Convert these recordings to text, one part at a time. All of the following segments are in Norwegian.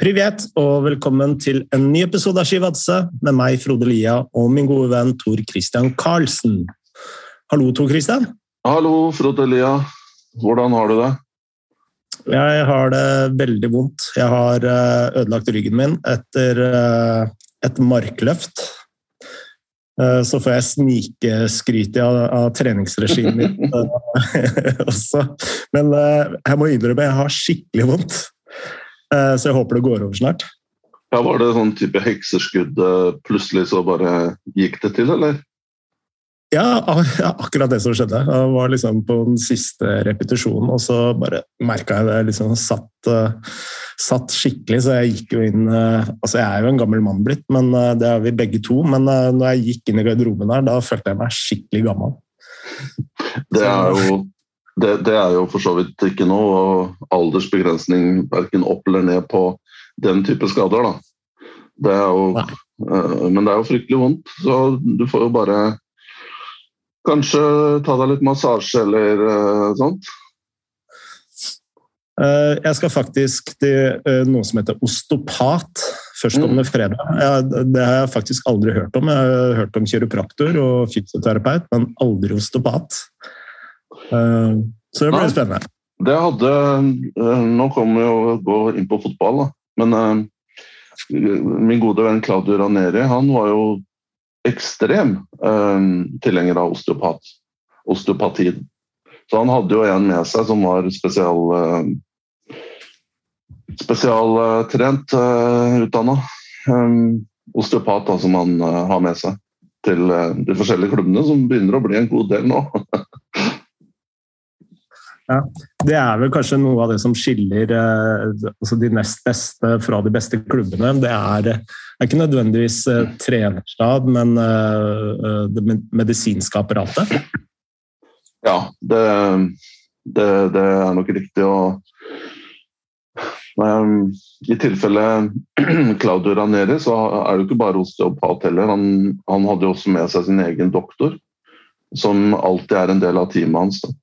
Privet, og velkommen til en ny episode av Skivadse med meg, Frode Lia, og min gode venn Tor Christian Karlsen. Hallo, Tor Christian. Hallo, Frode Lia. Hvordan har du det? Jeg har det veldig vondt. Jeg har eh, ødelagt ryggen min etter eh, et markløft. Eh, så får jeg snikskryte av, av treningsregimet mitt også. Men jeg må innrømme jeg har skikkelig vondt. Eh, så jeg håper det går over snart. Ja, Var det sånn type hekseskudd eh, plutselig så bare gikk det til, eller? Ja, akkurat det som skjedde. Jeg var liksom på den siste repetisjonen, og så bare merka jeg det liksom satt, uh, satt, skikkelig. Så jeg gikk jo inn uh, Altså, jeg er jo en gammel mann blitt, men det er vi begge to. Men når jeg gikk inn i garderoben der, da følte jeg meg skikkelig gammel. Det er jo det, det, er jo for så vidt ikke noe aldersbegrensning verken opp eller ned på den type skader. da. Det jo, uh, men det er jo fryktelig vondt, så du får jo bare Kanskje ta deg litt massasje eller uh, sånt. Uh, jeg skal faktisk til noe som heter ostopat førstkommende mm. fredag. Det har jeg faktisk aldri hørt om. Jeg har hørt om kiropraktor og fysioterapeut, men aldri ostopat. Eh, så det blir Nei, spennende. Det hadde eh, Nå kommer vi å gå inn på fotball, da. Men uh, min gode venn Claudio Raneri han var jo ekstrem uh, tilhenger av osteopat, osteopati. Så han hadde jo en med seg som var spesial uh, spesialtrent uh, utdanna. Um, osteopat da, som han uh, har med seg til de forskjellige klubbene, som begynner å bli en god del nå. Ja, Det er vel kanskje noe av det som skiller eh, altså de nest beste fra de beste klubbene. Det er, er ikke nødvendigvis trenerstad, trenerstab, men eh, det medisinske apparatet. Ja, det, det, det er nok riktig. Og i tilfelle Claudio Raneri, så er det jo ikke bare osteopat heller. Han, han hadde jo også med seg sin egen doktor, som alltid er en del av teamet hans. Da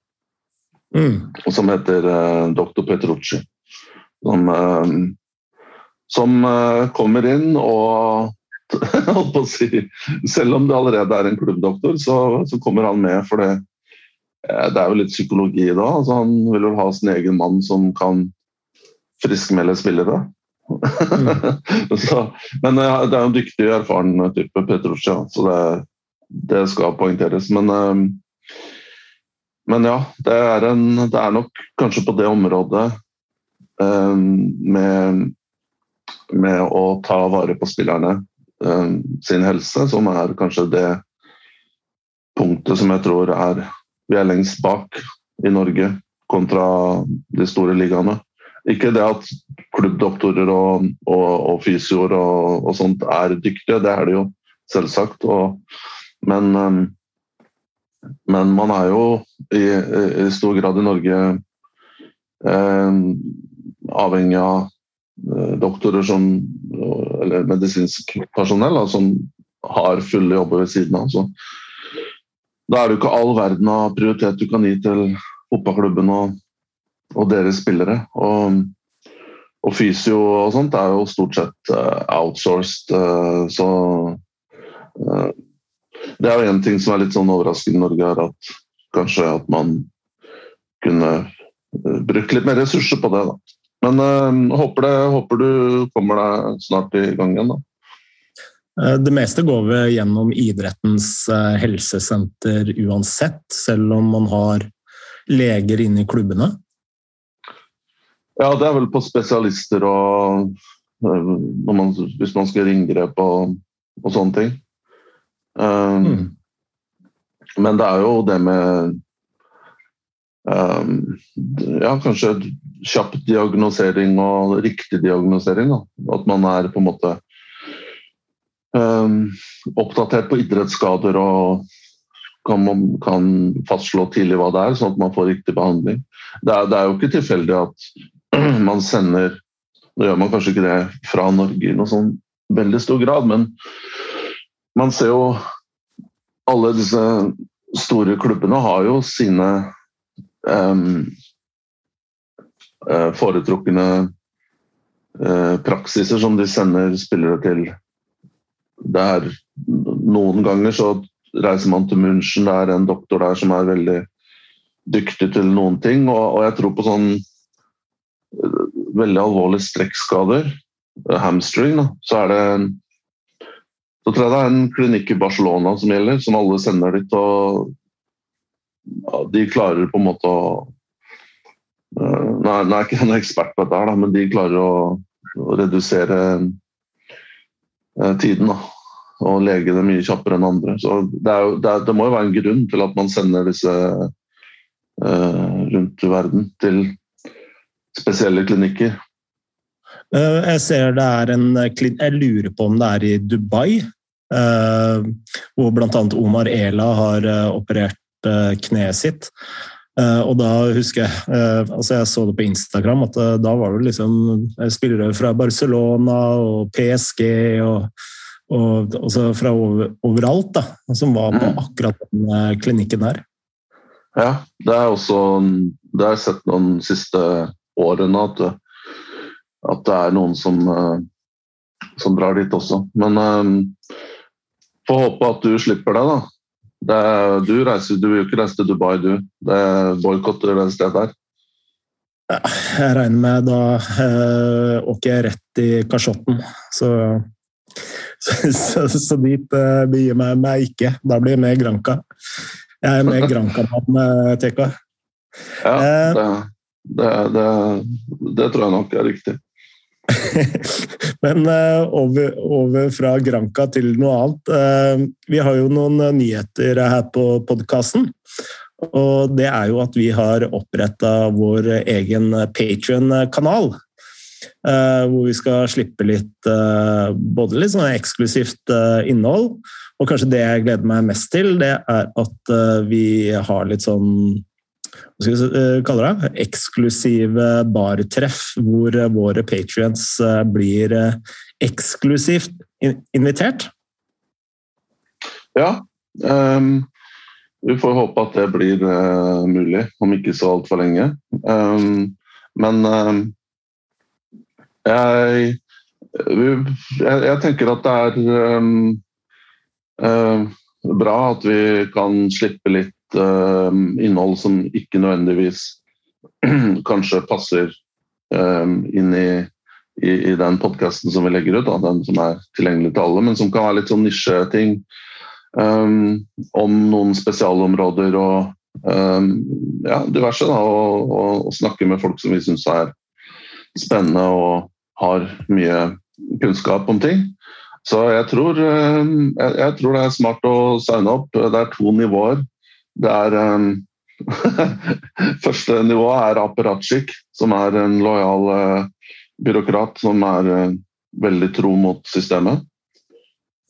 mm. som heter uh, doktor Petrucci. Som, uh, som uh, kommer inn og holdt på å si, Selv om det allerede er en klubbdoktor, så, så kommer han med. For det, det er jo litt psykologi da. Altså, han vil jo ha sin egen mann som kan friskmelde spillere. Mm. så, men det er jo en dyktig, erfaren type Petrucci, så det, det skal poengteres. Men men ja, det er, en, det er, nok kanskje på det området um, med, med, å ta vare på spillerne um, sin helse, som er kanskje det punktet som jeg tror er vi er lengst bak i Norge kontra de store ligaene. Ikke det at klubbdoktorer og, og, og fysioer og, og, sånt er dyktige, det er det jo selvsagt. Men um, men man er jo i, i stor grad i Norge eh, avhengig av eh, doktorer som, eller medisinsk personell da, som har fulle jobber ved siden av. Så da er det jo ikke all verden av prioritet du kan gi til fotballklubben og, og deres spillere. Og, og, fysio og sånt er jo stort sett uh, outsourced, uh, så det er jo en ting som er litt sånn overraskende i Norge, er at kanskje at man kunne uh, brukt litt mer ressurser på det. Da. Men øh, håper, det, håper, du kommer deg snart i gang igjen, da. Eh, det meste går vel gjennom idrettens helsesenter uansett, selv om man har leger inne i klubbene? Ja, det er vel på spesialister og man, hvis man skal ringgrepe og, og sånne ting. Um, mm. Men det er jo det med um, Ja, kanskje kjapp diagnosering og riktig diagnosering. Da. At man er på en måte um, oppdatert på idrettsskader og kan, man, kan fastslå tidlig hva det er, sånn at man får riktig behandling. Det er, det er jo ikke tilfeldig at man sender Nå gjør man kanskje ikke det fra Norge i noe sånn veldig stor grad, men man ser jo alle disse store klubbene har jo sine um, foretrukne eh, praksiser som de sender spillere til. Det er Noen ganger så reiser man til München, det er en doktor der som er veldig dyktig til noen ting. Og, og jeg tror på sånn eh, veldig alvorlige strekkskader, hamstring, da, så er det så tror jeg det er en klinikk i Barcelona som gjelder, som alle sender dit. og ja, De klarer på en måte å uh, Nå er jeg ikke en ekspert på dette, her, men de klarer å, å redusere uh, tiden. Da, og det mye kjappere enn andre. Så det, er, det, er, det, må jo være en grunn til at man sender disse uh, rundt i verden til spesielle klinikker. Jeg ser det er en Jeg lurer på om det er i Dubai. Eh, hvor bl.a. Omar Ela har eh, operert eh, kneet sitt. Og da husker jeg altså Jeg så det på Instagram, at da var det liksom spillere fra Barcelona og PSG og, og også fra over, overalt da, som var på mm. akkurat den klinikken der. Ja, det er også Det har jeg sett noen siste årene at, at det er noen som, som drar dit også. Men Får håpe at du slipper det, da. Det du, reiser, du vil jo ikke reise til Dubai, du. Det boikotter det stedet der. Jeg regner med da eh, åker jeg rett i kasjotten, så, så, så, så dit eh, begir jeg meg ikke. Da blir jeg med Granca. Jeg er med Granca-mann, eh, TK. Ja, det, det, det, det tror jeg nok er riktig. Men uh, over, over, fra Granca til noe annet. Uh, vi har jo noen nyheter her på podkasten. Og det er jo at vi har oppretta vår egen Patrion-kanal. Eh, hvor vi skal slippe litt både litt sånn eksklusivt innhold, og kanskje det jeg gleder meg mest til, det er at vi har litt sånn hva skal vi eh, kalle det, eksklusive bartreff, hvor eh, våre patrients eh, blir eksklusivt invitert? Ja. Um, vi får håpe at det blir uh, mulig, om ikke så altfor lenge. Um, men um, jeg, jeg, jeg, tenker at det er uh, bra at vi kan slippe litt uh, innhold som ikke nødvendigvis kanskje passer um, inn i, i, i den podkasten som vi legger ut, da, den som er tilgjengelig til alle, men som kan være litt sånn nisjeting um, om noen spesialområder og um, ja, diverse. Da, og, og, og, snakke med folk som vi syns er spennende og har mye kunnskap om ting. Så jeg tror, jeg, jeg tror, det er smart å signe opp. Det er to nivåer. Det er um, Første nivå er apparatskikk, som er en lojal uh, byråkrat som er uh, veldig tro mot systemet.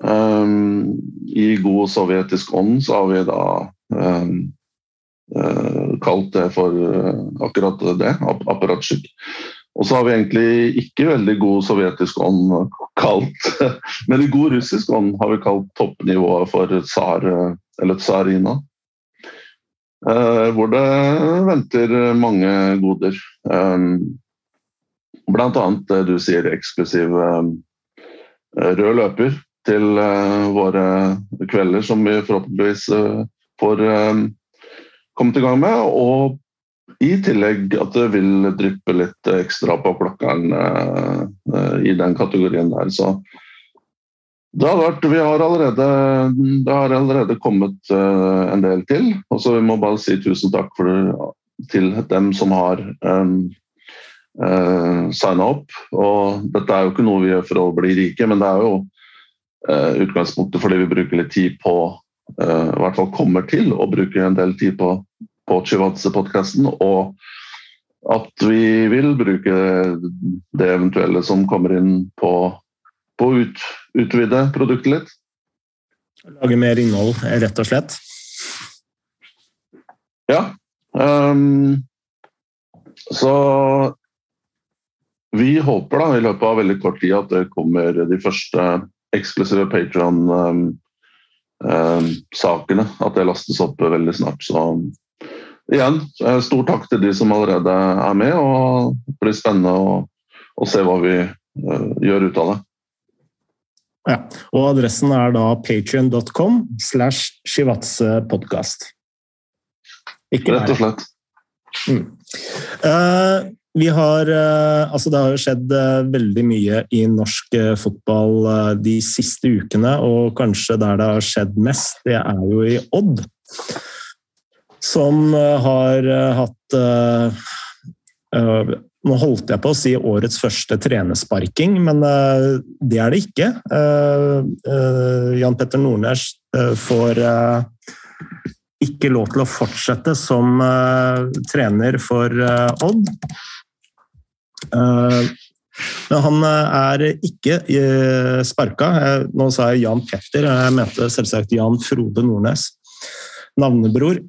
Um, I god sovjetisk ånd så har vi da um, uh, kalt det for akkurat det, apparatskikk. Og så har vi egentlig ikke veldig god sovjetisk ånd kalt Men i god russisk ånd har vi kalt toppnivået for tsar eller tsarina. Eh, hvor det venter mange goder. Um, blant annet det du sier, eksklusiv um, rød løper til våre kvelder, som vi forhåpentligvis får kommet i gang med. Og i tillegg at det vil dryppe litt ekstra på klokkeren uh, i den kategorien der. Så det har vært, vi har allerede, det har allerede kommet uh, en del til. og så Vi må bare si tusen takk for, til dem som har um, uh, eh, signa opp. Og dette er jo ikke noe vi gjør for å bli rike, men det er jo uh, utgangspunktet fordi vi bruker litt tid på uh, I hvert fall kommer til å bruke en del tid på, på Chivatse-podkasten. Og at vi vil bruke det eventuelle som kommer inn på på å ut, utvide produktet litt. Lage mer innhold, rett og slett? Ja. Um, så vi håper da i løpet av veldig kort tid at det kommer de første eksklusive Patron-sakene. Um, um, at det lastes opp veldig snart. Så igjen, stor takk til de som allerede er med. og Det blir spennende å, å se hva vi uh, gjør ut av det. Ja, og adressen er da patrion.com slash shivatsepodkast. Rett og slett. Mm. Uh, vi har uh, Altså, det har jo skjedd uh, veldig mye i norsk fotball de siste ukene, og kanskje der det har skjedd mest, det er jo i Odd. Som har hatt nå holdt jeg på å si årets første trenersparking, men uh, det er det ikke. Uh, uh, Jan Petter Nordnes får ikke lov til å fortsette som trener for Odd. men han er ikke sparka. Nå sa jeg Jan Petter, jeg mente selvsagt Jan Frode Nordnes. Navnebror.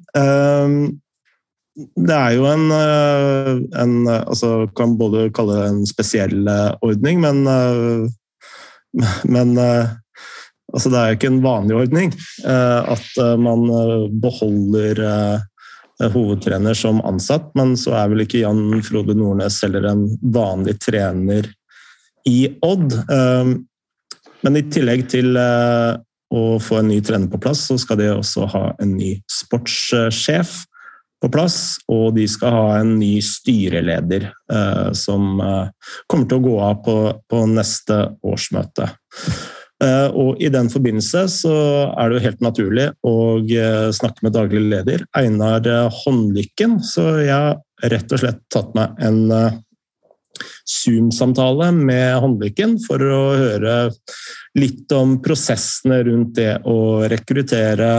Det er jo en, eh, en altså Kan både kalle det en spesiell eh, ordning, men, eh, men altså det er jo ikke en vanlig ordning at man beholder hovedtrener som ansatt. Men så er vel ikke Jan Frode Nordnes heller en vanlig trener i Odd. Men i tillegg til å få en ny trener på plass, så skal de også ha en ny sportssjef på plass, og de skal ha en ny styreleder eh, som eh, kommer til å gå av på, på neste årsmøte. Eh, og I den forbindelse så er det jo helt naturlig å eh, snakke med daglig leder Einar eh, Håndlykken. Så jeg har rett og slett tatt meg en eh, Zoom-samtale med Håndlykken for å høre litt om prosessene rundt det å rekruttere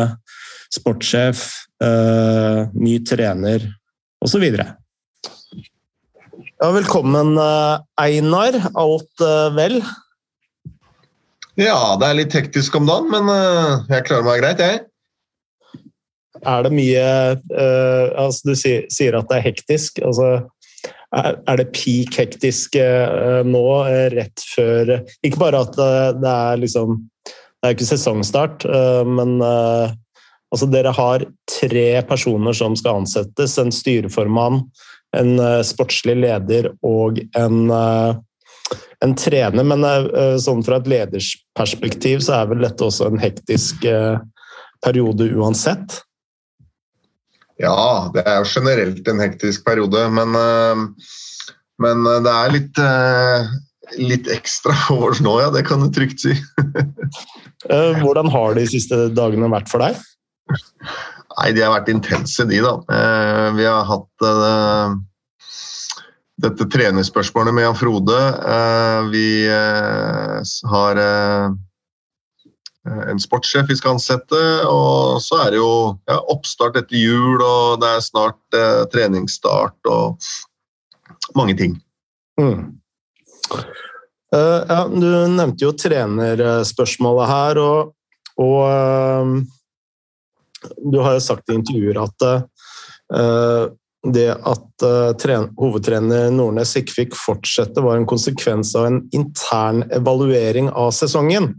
sportssjef, uh, ny trener osv. Ja, velkommen, uh, Einar. Alt uh, vel? Ja, det er litt hektisk om dagen, men jeg klarer meg greit, jeg. Er det mye altså Du sier, sier, at det er hektisk. Altså, er, er, det peak hektisk nå, rett før Ikke bare at det er liksom Det er ikke sesongstart, men Altså, dere har tre personer som skal ansettes. En styreformann, en uh, sportslig leder og en, uh, en trener. Men uh, sånn fra et ledersperspektiv så er vel dette også en hektisk periode uansett? Ja, det er jo generelt en hektisk periode, men, men det er litt, litt ekstra for nå, ja. Det kan du trygt si. Hvordan har de siste dagene vært for deg? Nei, de har vært intense, de, da. Eh, vi har hatt eh, dette trenerspørsmålet med Jan Frode. Eh, vi har en sportssjef vi skal ansette, og så er det jo ja, oppstart etter jul, og det er snart eh, treningsstart og mange ting. Mm. Uh, ja, du nevnte jo trenerspørsmålet her, og, og du har jo sagt i intervjuer at uh, det at uh, hovedtrener Nordnes ikke fikk fortsette, var en konsekvens av en intern evaluering av sesongen.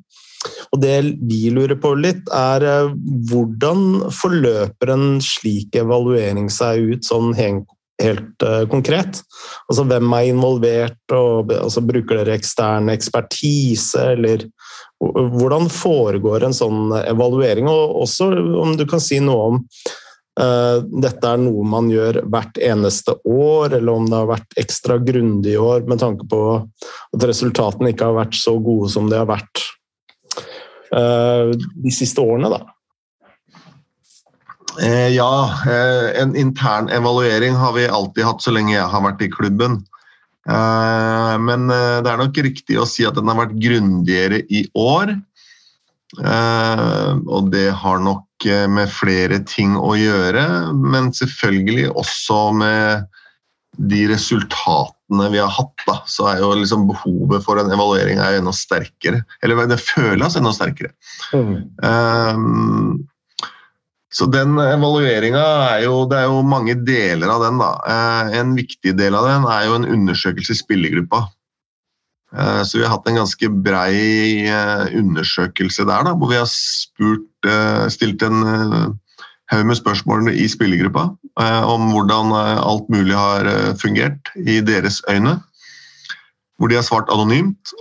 Og Det vi lurer på litt, er uh, hvordan forløper en slik evaluering seg ut sånn helt, helt konkret? Altså Hvem er involvert, og altså, bruker dere ekstern ekspertise, eller hvordan foregår en sånn evaluering, og også om du kan si noe om uh, dette er noe man gjør hvert eneste år, eller om det har vært ekstra grundig i år med tanke på at resultatene ikke har vært så gode som de har vært uh, de siste årene, da. Eh, ja, eh, en intern evaluering har vi alltid hatt så lenge jeg har vært i klubben. Eh, men eh, det er nok riktig å si at den har vært grundigere i år. Eh, og det har nok med flere ting å gjøre, men selvfølgelig også med de resultatene vi har hatt, da, så er jo liksom behovet for en evaluering er enda sterkere. Eller det føles enda sterkere. Mm. Så den evalueringa er jo Det er jo mange deler av den, da. Eh, en viktig del av den er jo en undersøkelse i spillergruppa. Eh, så vi har hatt en ganske brei eh, undersøkelse der, da, hvor vi har spurt, stilt en haug med spørsmål i spillergruppa om hvordan alt mulig har fungert i deres øyne. hvor de har svart anonymt.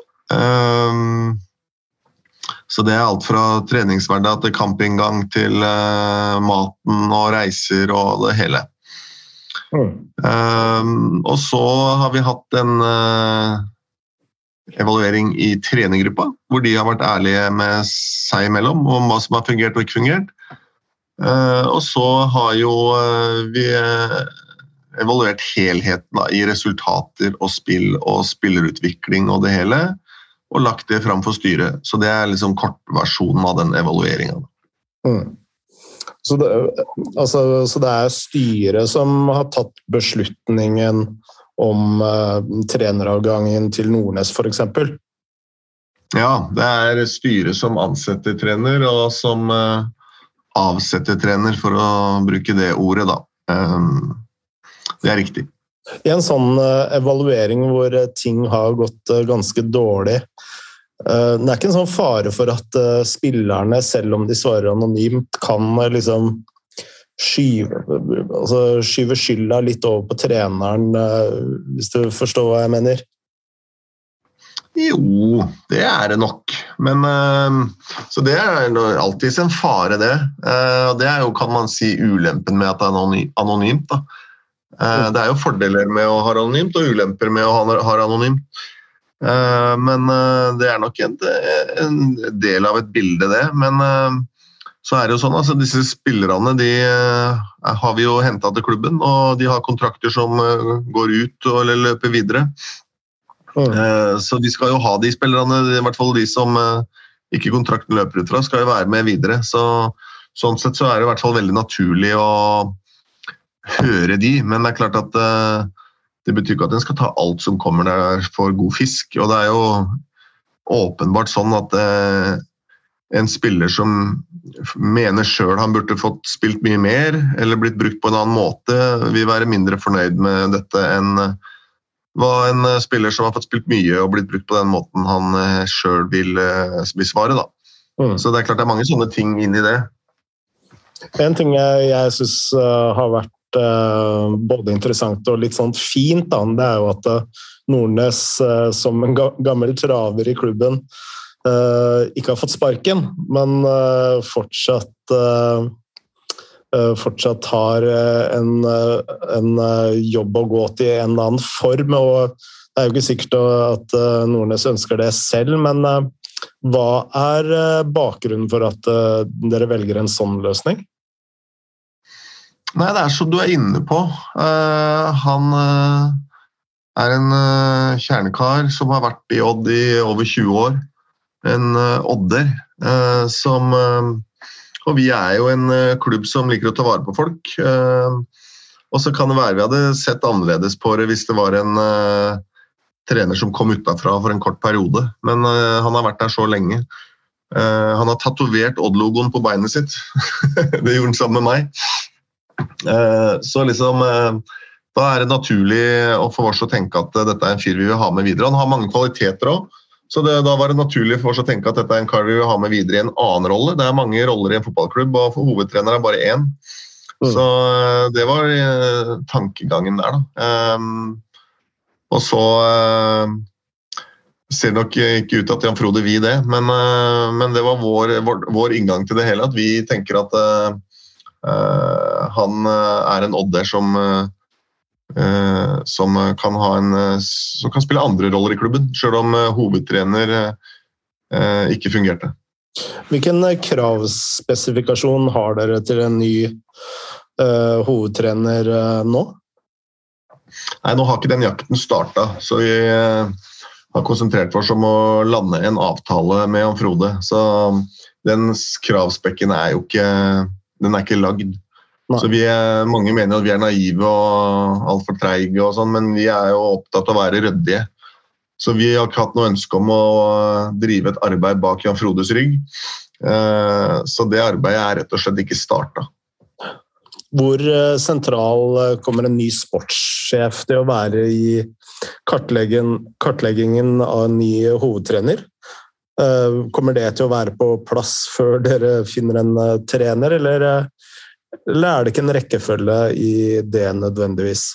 Så det er alt fra treningshverdag til campinggang til uh, maten og reiser og det hele. Mm. Um, og så har vi hatt en uh, evaluering i trenergruppa, hvor de har vært ærlige med seg imellom om hva som har fungert og ikke fungert. Uh, og så har jo vi evaluert helheten da, i resultater og spill og spillerutvikling og det hele og lagt det fram for styret. Så det er liksom kortversjonen av den evalueringa. Mm. Så, altså, så, det er styret som har tatt beslutningen om uh, treneravgangen til Nordnes, f.eks.? Ja, det er styret som ansetter trener, og som uh, avsetter trener, for å bruke det ordet, da. Um, det er riktig. I en sånn eh, evaluering hvor eh, ting har gått eh, ganske dårlig, det er ikke en sånn fare for at spillerne, selv om de svarer anonymt, kan liksom skyve, altså skyve skylda litt over på treneren, hvis du forstår hva jeg mener? Jo, det er det nok. Men Så det er alltids en fare, det. Og Det er jo, kan man si, ulempen med at det er anonymt. da. Eh, det er jo fordeler med å ha anonymt og ulemper med å ha anonymt. Eh, men eh, det er nok en, del av et bilde, det. Men så er det jo sånn, altså disse spillerne de har vi jo henta til klubben, og de har kontrakter som går ut eller løper videre. Så de skal jo ha de spillerne, i hvert fall de som ikke kontrakten løper ut fra, skal jo være med videre. Så, sånn sett så er det i hvert fall veldig naturlig å høre de, men det er klart at uh, det betyr ikke at en skal ta alt som kommer der for god fisk. Og det er jo åpenbart sånn at uh, en spiller som mener sjøl han burde fått spilt mye mer, eller blitt brukt på en annen måte, vil være mindre fornøyd med dette enn hva en spiller som har fått spilt mye og blitt brukt på den måten han sjøl vil besvare. Da. Mm. Så det er klart det er mange sånne ting inn i det. En ting jeg, jeg syns har vært både interessant og litt sånn fint, da, det er jo at uh, Nordnes, uh, som en ga gammel traver i klubben, ikke har fått sparken, men fortsatt fortsatt har en, en, jobb å gå til i en eller annen form. og Det er jo ikke sikkert at Nordnes ønsker det selv, men hva er bakgrunnen for at dere velger en sånn løsning? Nei, det er som du er inne på. Uh, han uh, er en uh, kjernekar som har vært i Odd i over 20 år. En odder som Og vi er jo en klubb som liker å ta vare på folk. og så kan det være vi hadde sett annerledes på det hvis det var en trener som kom utafra for en kort periode. Men han har vært der så lenge. han har tatovert Odd-logoen på beinet sitt. det gjorde han sammen med meg. Eh, så liksom eh, da er det naturlig for oss å tenke at dette er en fyr vi vil ha med videre. Han har mange kvaliteter òg, så det, da var det naturlig for oss å tenke at dette er en kar vi vil ha med videre i en annen rolle. Det er mange roller i en fotballklubb, og for hovedtrener er bare én. Mm. Så eh, det var tankegangen der, da. Um, og så ser det nok ikke ut til at Jan Frode vil det, men, men det var vår, vår, vår, inngang til det hele. At vi tenker at Eh, han eh, er en odder som eh, som kan, en, som kan, spille andre roller i klubben, sjøl om hovedtrener ikke fungerte. Hvilken kravspesifikasjon har dere til en ny uh, hovedtrener uh, nå? Nei, Nå har ikke den jakten starta, så vi uh, har konsentrert oss om å lande en avtale med Jan Frode. Så den kravspekken er jo ikke den er ikke lagd. Så vi er, Mange mener at vi er naive og altfor treige, og sånn, men vi er jo opptatt av å være ryddige. Så vi har ikke hatt noe ønske om å drive et arbeid bak Jan Frodes rygg. Eh, så det arbeidet er rett og slett ikke starta. Hvor eh, sentral eh, kommer en ny sportssjef til å være i kartleggingen av en ny hovedtrener? Eh, kommer det til å være på plass før dere finner en eh, trener, eller, eh, eller er det ikke en rekkefølge i det nødvendigvis?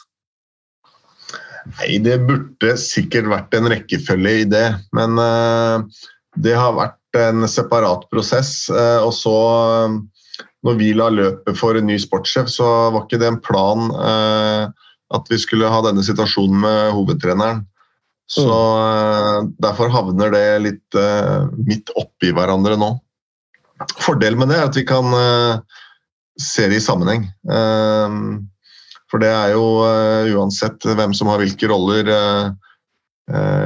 Nei, det burde sikkert vært en rekkefølge i det, men det har vært en separat prosess. Og så, når vi la løpet for en ny sportssjef, så var ikke det en plan at vi skulle ha denne situasjonen med hovedtreneren. Så mm. derfor havner det litt midt oppi hverandre nå. Fordelen med det er at vi kan se det i sammenheng. For det er jo uansett hvem som har hvilke roller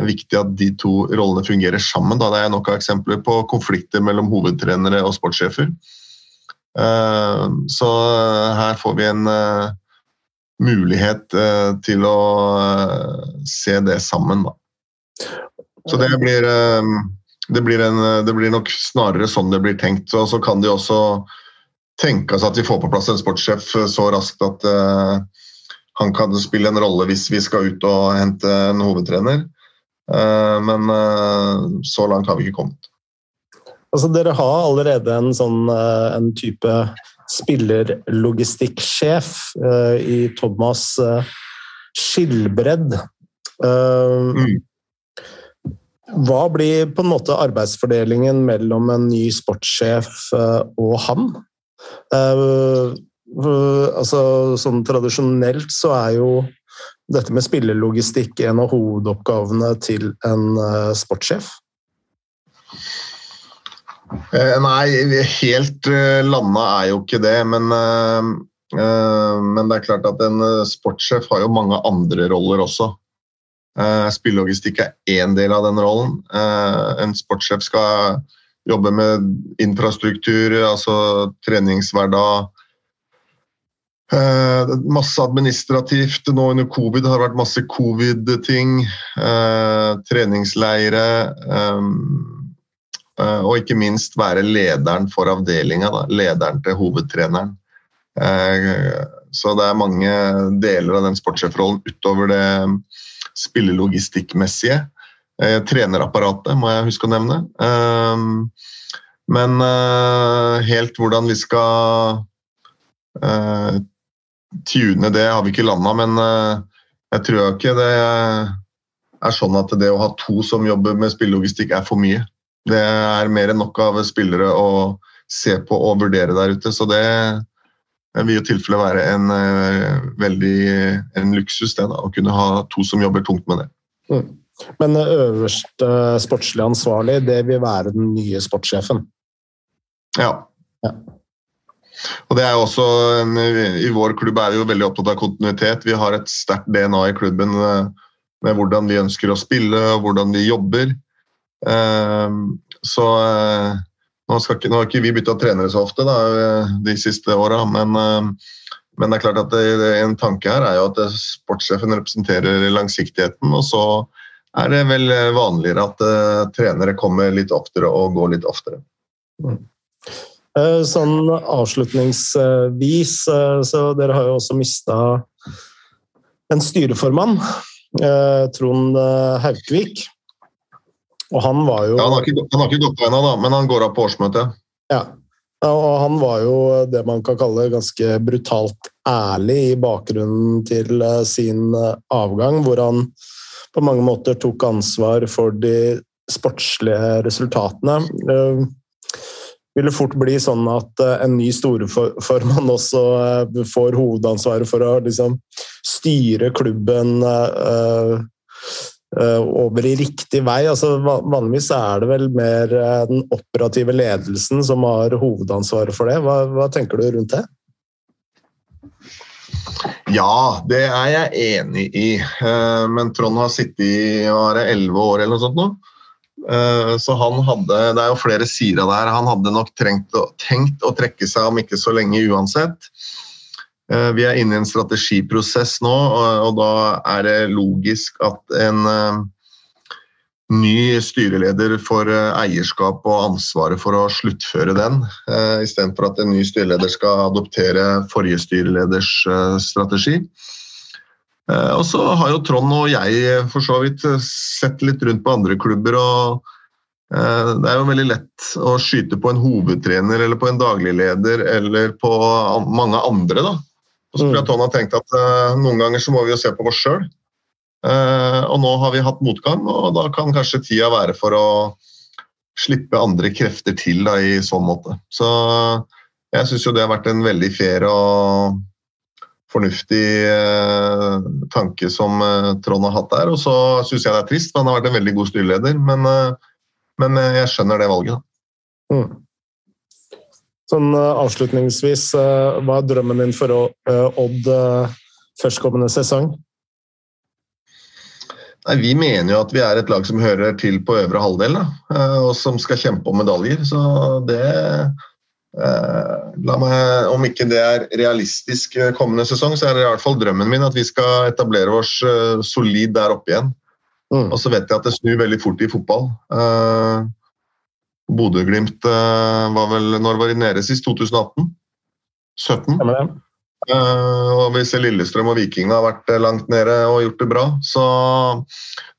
viktig at de to rollene fungerer sammen. Da. Det er nok av eksempler på konflikter mellom hovedtrenere og sportssjefer. Så her får vi en mulighet eh, til å eh, se det sammen, da. Så det blir, eh, det blir, en, det blir nok snarere sånn det blir tenkt. Og så kan de også tenke seg at vi får på plass en sportssjef så raskt at han kan spille en rolle hvis vi skal ut og hente en hovedtrener. Men så langt har vi ikke kommet. Altså, dere har allerede en sånn en type spillerlogistikksjef uh, i Thomas uh, Skilbredd. Uh, mm. Hva blir på en måte arbeidsfordelingen mellom en ny sportssjef og han? altså, sånn tradisjonelt så er jo dette med spillerlogistikk en av hovedoppgavene til en sportssjef. Eh, nei, helt uh, landa er jo ikke det. Men, uh, men, det er klart at en sportssjef har jo mange andre roller også. Spillelogistikk er én del av den rollen. En sportssjef skal jobbe med infrastruktur, altså treningshverdag. masse administrativt. Nå under covid har det vært masse covid-ting. treningsleire. Eh, og ikke minst være lederen for avdelinga, lederen til hovedtreneren. Eh, så det er mange deler av den sportssjefrollen utover det spillelogistikkmessige. Eh, trenerapparatet må jeg huske å nevne. Men helt hvordan vi skal tune det, har vi ikke landa. Men jeg tror ikke det er sånn at det å ha to som jobber med spillelogistikk er for mye. Det er mer enn nok av spillere å se på og vurdere der ute. Så det vil i tilfelle være en uh, veldig en luksus det da, å kunne ha to som jobber tungt med det. Mm. Men øverste sportslig ansvarlig, det vil være den nye sportssjefen? Ja. ja. Og det er også en, I vår klubb er vi jo veldig opptatt av kontinuitet. Vi har et sterkt DNA i klubben eh, med hvordan vi ønsker å spille og hvordan vi jobber. Ehm, så eh, nå, ikke, nå, har ikke vi bytta trenere så ofte da, eh, de siste åra, men, eh, men, det er klart at det, en tanke her er jo at sportssjefen representerer langsiktigheten. Og så er det vel vanligere at uh, trenere kommer litt oftere og går litt oftere. Mm. Sånn avslutningsvis, så dere har jo også mista en styreformann, Trond Haukvik. Og han var jo ja, Han har ikke, han har ikke gått på ennå, men han går av på årsmøtet. Ja. Og han var jo det man kan kalle ganske brutalt ærlig i bakgrunnen til eh, sin eh, avgang, hvor han på mange måter tok ansvar for de sportslige resultatene. Det ville fort bli sånn at eh, en ny storeformann også får hovedansvaret for å liksom styre klubben Eh, over i riktig vei. Altså, vanligvis er det vel mer eh, den operative ledelsen som har hovedansvaret for det. Hva, hva tenker du rundt det? Ja, det er jeg enig i. Eh, men Trond har sittet i elleve år eller noe sånt nå. Så han hadde Det er jo flere sider der. Han hadde nok trengt, tenkt å trekke seg om ikke så lenge uansett. Eh, vi er inne i en strategiprosess nå, og da er det logisk at en eh, ny styreleder får eh, eierskap og ansvaret for å sluttføre den, istedenfor at en ny styreleder skal adoptere forrige styreleders strategi. Og så har jo Trond og jeg for så vidt sett litt rundt på andre klubber. og Det er jo veldig lett å skyte på en hovedtrener eller på en dagligleder eller på mange andre. da. Og så tror jeg Tony har tenkt at uh, noen ganger så må vi jo se på oss sjøl. Uh, og nå har vi hatt motgang, og da kan kanskje tida være for å slippe andre krefter til da, i sånn måte. Så jeg syns jo det har vært en veldig fair og fornuftig eh, tanke som eh, Trond har hatt der. Og så syns jeg det er trist, for han har vært en veldig god styreleder. Men, eh, men jeg skjønner det valget, da. Mm. Sånn avslutningsvis, hva er drømmen din for Odd førstkommende sesong? Nei, Vi mener jo at vi er et lag som hører til på øvre halvdel, da, og som skal kjempe om medaljer. Så det Eh, la meg, Om ikke det er realistisk eh, kommende sesong, så er det i hvert fall drømmen min at vi skal etablere oss eh, solid der oppe igjen. Mm. Og så vet jeg at det snur veldig fort i fotball. Uh, Bodø-Glimt uh, var vel Når var de nede sist? 2018? 17? Ja, uh, og vi ser Lillestrøm og Viking har vært langt nede og gjort det bra. Så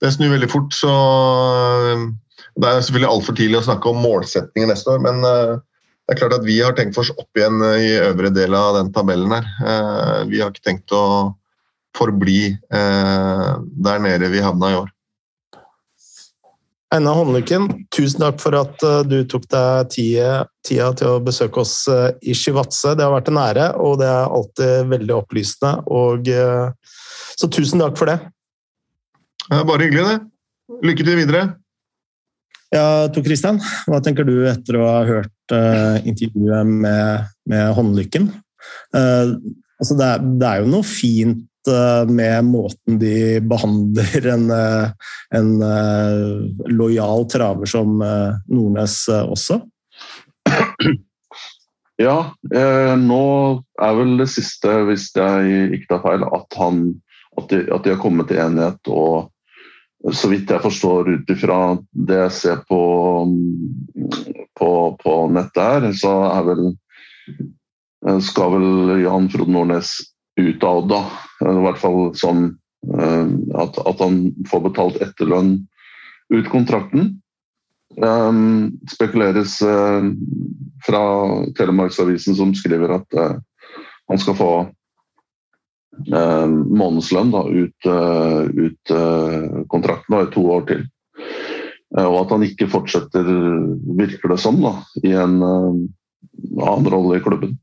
det snur veldig fort. Så det er selvfølgelig altfor tidlig å snakke om målsetninger neste år, men det er klart at Vi har tenkt oss opp igjen eh, i øvre del av den tabellen. her. Eh, vi har ikke tenkt å forbli eh, der nede vi havna i år. Einar Håndlykken, tusen takk for at du tok deg tida, tida til å besøke oss i Shivatse. Det har vært en ære, og det er alltid veldig opplysende. Og, så tusen takk for det. det Bare hyggelig, det. Lykke til videre. Ja, Tor Christian, hva tenker du etter å ha hørt uh, intervjuet med, med Håndlykken? Uh, altså det, er, det, er, jo noe fint med måten de behandler en, en lojal traver som Nordnes også? Ja, nå er vel det siste, hvis jeg ikke tar feil, at, han, at, de, at de har kommet til enighet og så vidt jeg forstår ut ifra det jeg ser på, på, på, nettet her, så er vel skal vel Jan Frode Nordnes ut av Odda. I hvert fall sånn at, at han får betalt etterlønn ut kontrakten. Um, spekuleres fra Telemarksavisen som skriver at han skal få eh, månedslønn da, ut, ut kontrakten i to år til. Og at han ikke fortsetter, virker det som, da, i en annen rolle i klubben.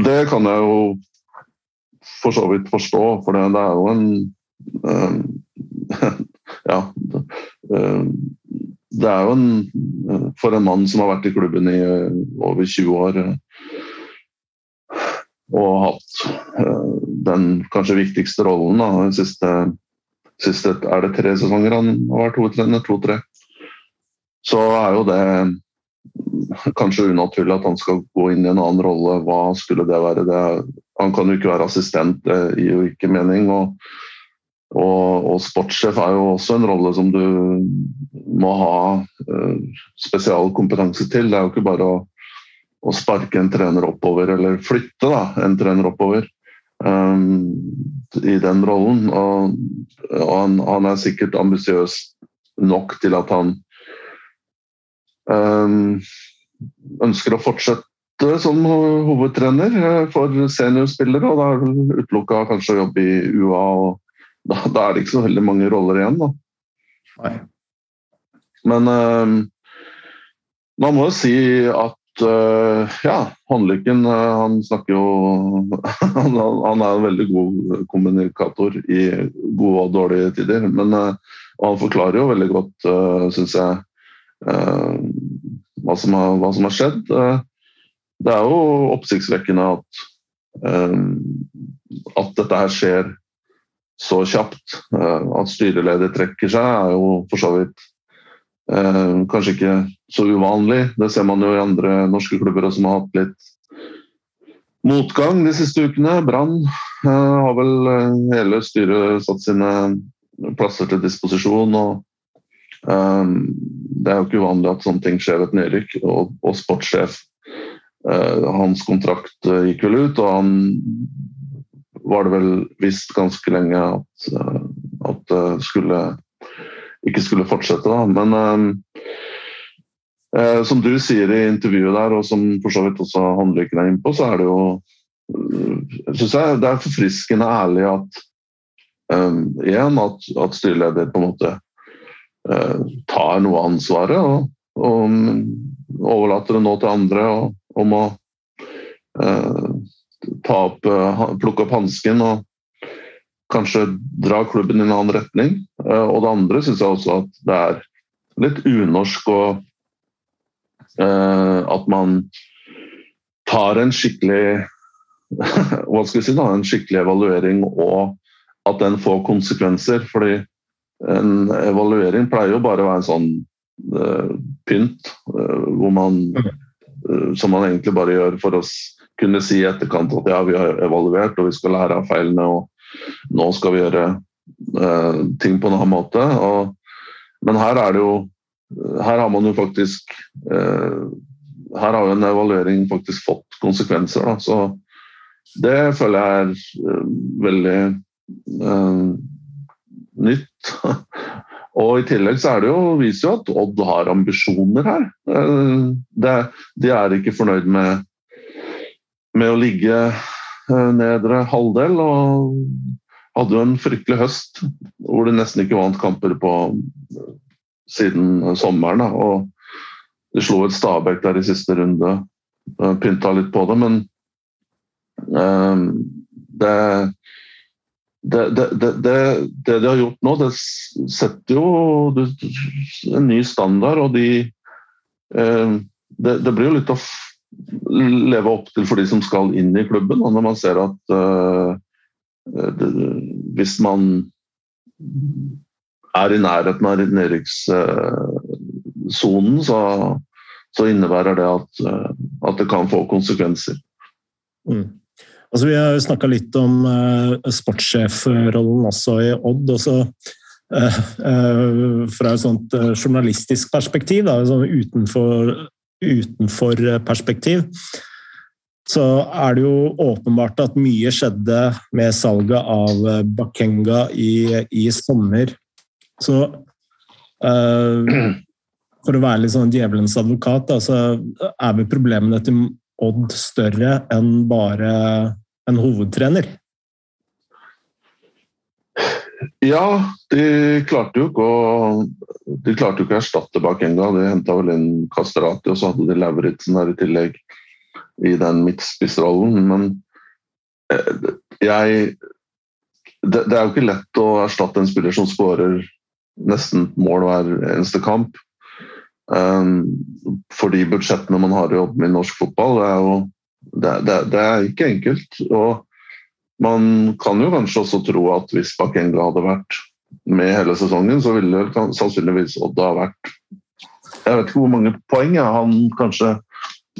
det kan jeg jo for så vidt forstå, for det, det er jo en Ja. Det er jo en For en mann som har vært i klubben i over 20 år og hatt uh, den kanskje viktigste rollen. Da. Den siste, siste, er det tre sesonger han har vært hovedtrener? To-tre. Så er jo det kanskje unaturlig at han skal gå inn i en annen rolle. Hva skulle det være? Det, han kan jo ikke være assistent, det gir jo ikke mening. og og, og, sportssjef er jo også en rolle som du må ha uh, spesialkompetanse til. Det er jo ikke bare å å sparke en trener oppover, eller flytte da, en trener oppover um, i den rollen. Og, og han, han, er sikkert ambisiøs nok til at han um, ønsker å fortsette som hovedtrener eh, for seniorspillere. og Da er det utelukka kanskje å jobbe i UA, og da, da, er det ikke så veldig mange roller igjen. da. Nei. Men um, man må jo si at uh, ja, Håndlykken han snakker jo han, han, er en veldig god kommunikator i gode og dårlige tider. Men uh, han forklarer jo veldig godt, uh, syns jeg, hva som, har, hva, som har, skjedd. Det er jo oppsiktsvekkende at, at dette her skjer så kjapt. at styreleder trekker seg, er jo for så vidt Eh, kanskje ikke så uvanlig. Det ser man jo i andre norske klubber som har hatt litt motgang de siste ukene. Brann eh, har vel eh, hele styret satt sine plasser til disposisjon. og eh, Det er jo ikke uvanlig at sånne ting skjer ved et nedrykk. Og, og sportssjef eh, Hans kontrakt eh, gikk vel ut, og han var det vel visst ganske lenge at, at skulle ikke skulle fortsette. Da. Men eh, eh, som du sier i intervjuet der, og som for så vidt også Håndlykken er innpå, så er det jo eh, synes jeg det er forfriskende ærlig at igjen at, at styreleder på en måte tar noe av ansvaret og, og overlater det nå til andre og, om å ta opp, plukke opp hansken og kanskje dra klubben i en annen retning. Og det andre syns jeg også at det er litt unorsk og at man tar en skikkelig hva skal vi si da, en skikkelig evaluering og at den får konsekvenser. fordi en evaluering pleier jo bare å være en sånn pynt, hvor man, uh, som man egentlig bare gjør for å kunne si i etterkant at ja, vi har evaluert og vi skal lære av feilene og nå skal vi gjøre ting på en annen måte. Og, men her er det jo Her har man jo faktisk Her har jo en evaluering faktisk fått konsekvenser. Da, så det føler jeg er uh, veldig eh, nytt. Og i tillegg så er det jo, viser jo at Odd har ambisjoner her. Uh, det, de er ikke fornøyd med, med å ligge nedre halvdel. og hadde jo en fryktelig høst hvor de nesten ikke vant kamper på siden sommeren. Og de slo et Stabæk der i siste runde, pynta litt på det. Men Ehm, det, det, det, det, de har gjort nå, det setter jo en ny standard, og de ehm, det, blir jo litt å leve opp til for de som skal inn i klubben. Og når man ser at det, hvis man er i nærheten av nedrykkssonen, så, så, innebærer det at, uh, at, det kan få konsekvenser. Mm. Altså, vi har snakka litt om uh, sportssjefrollen også i Odd. Også, uh, uh, fra et sånt journalistisk perspektiv, da, sånn utenfor, utenfor perspektiv, så er det jo åpenbart at mye skjedde med salget av Bakenga i, i sommer. Så for å være litt sånn djevelens advokat, da, så er vel problemene til Odd større enn bare en hovedtrener? Ja, de klarte jo ikke å de klarte jo ikke å erstatte Bakenga. De henta vel inn Kastrati, og så hadde de Lauritzen der i tillegg i den midtspissrollen. Men eh, jeg det, det, er jo ikke lett å erstatte en spiller som skårer nesten mål hver eneste kamp. Um, for de budsjettene man har i jobben i norsk fotball, det er jo det, det, det, er ikke enkelt. Og man kan jo kanskje også tro at hvis Bakenga hadde vært med hele sesongen, så ville sannsynligvis Odd ha vært Jeg vet ikke hvor mange poeng ja, han kanskje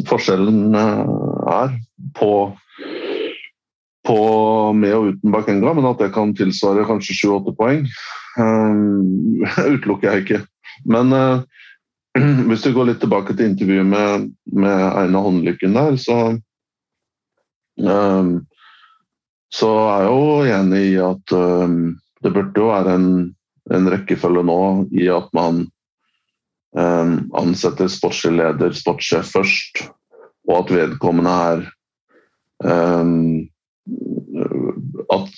forskjellen eh, er på, på med og uten Bakenga, men at det kan tilsvare kanskje sju-åtte poeng, um, utelukker jeg ikke. Men uh, hvis du går litt tilbake til intervjuet med, med Einar Håndlykken der, så så er jeg jo enig i at ehm, det burde jo være en, en rekkefølge nå i at man ehm, ansetter sportslig leder, sportssjef først, og at vedkommende er at,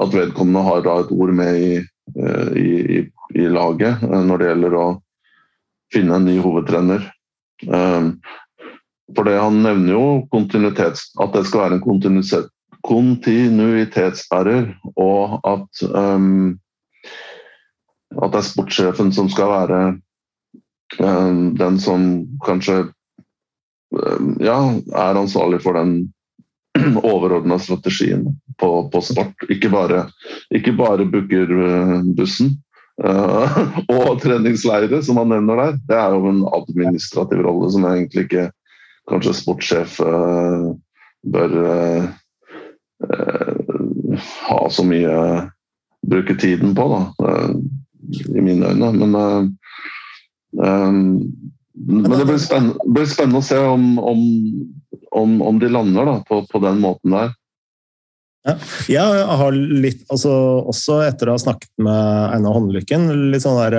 at, vedkommende har et ord med i, eh, i, i, i, laget eh, når det gjelder å finne en ny hovedtrener. For det Han nevner jo at det skal være en kontinuitetsbærer, og at, um, at det er sportssjefen som skal være um, den som kanskje um, ja, er ansvarlig for den overordna strategien på, på, sport. Ikke bare, ikke bare bookerbussen. Uh, og treningsleire, som han nevner der. Det er jo en administrativ rolle som egentlig ikke kanskje sportssjef uh, bør uh, ha så mye Bruke tiden på, da, i mine øyne. Men, men det blir spennende, blir spennende, å se om, om, om, om de lander da, på, på, den måten der. Ja, jeg har litt, altså, også etter å ha snakket med Einar Håndlykken, litt sånn der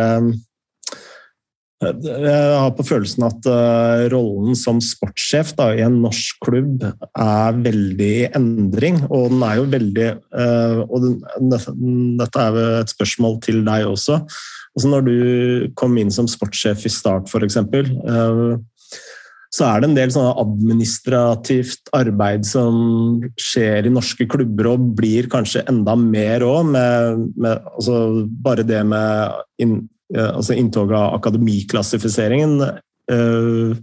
Jeg har på følelsen at uh, rollen som sportssjef da, i en norsk klubb er veldig i endring. Og den er jo veldig uh, Og dette er et spørsmål til deg også. Altså når du kom inn som sportssjef i Start, f.eks., uh, så er det en del administrativt arbeid som skjer i norske klubber, og blir kanskje enda mer òg, altså bare det med inn, altså inntoget av akademiklassifiseringen uh,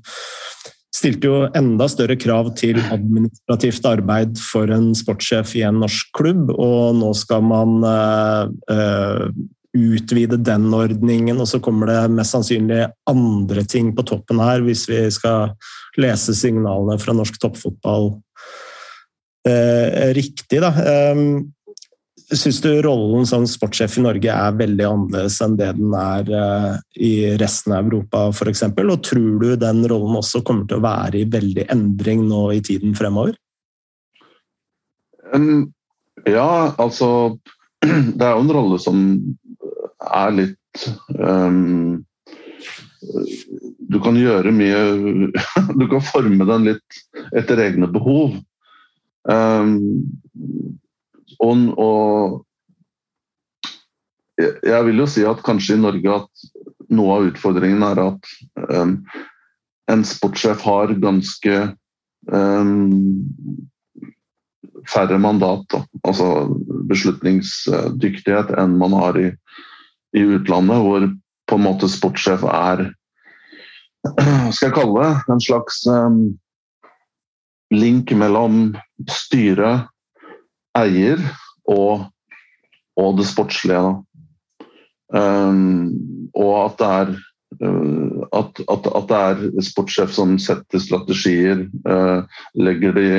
stilte jo enda større krav til administrativt arbeid for en sportssjef i en norsk klubb, og nå skal man uh, uh, utvide den ordningen, og så kommer det mest sannsynlig andre ting på toppen her, hvis vi skal lese signalene fra norsk toppfotball riktig. Da. Syns du rollen som sportssjef i Norge er veldig annerledes enn det den er eh, i resten av Europa f.eks.? Og tror du den rollen også kommer til å være i veldig endring nå i tiden fremover? Ja, altså Det er jo en rolle som er litt um, Du kan gjøre mye Du kan forme den litt etter egne behov. Um, og, og, jeg vil jo si at kanskje i Norge at noe av utfordringen er at um, en sportssjef har ganske um, færre mandat, da. altså beslutningsdyktighet, enn man har i, i, utlandet, hvor på en måte sportssjef er skal jeg kalle det, en slags um, link mellom styret eier og, og det sportslige. Um, og at det er uh, at, at, at, det er sportssjef som setter strategier, uh, legger de,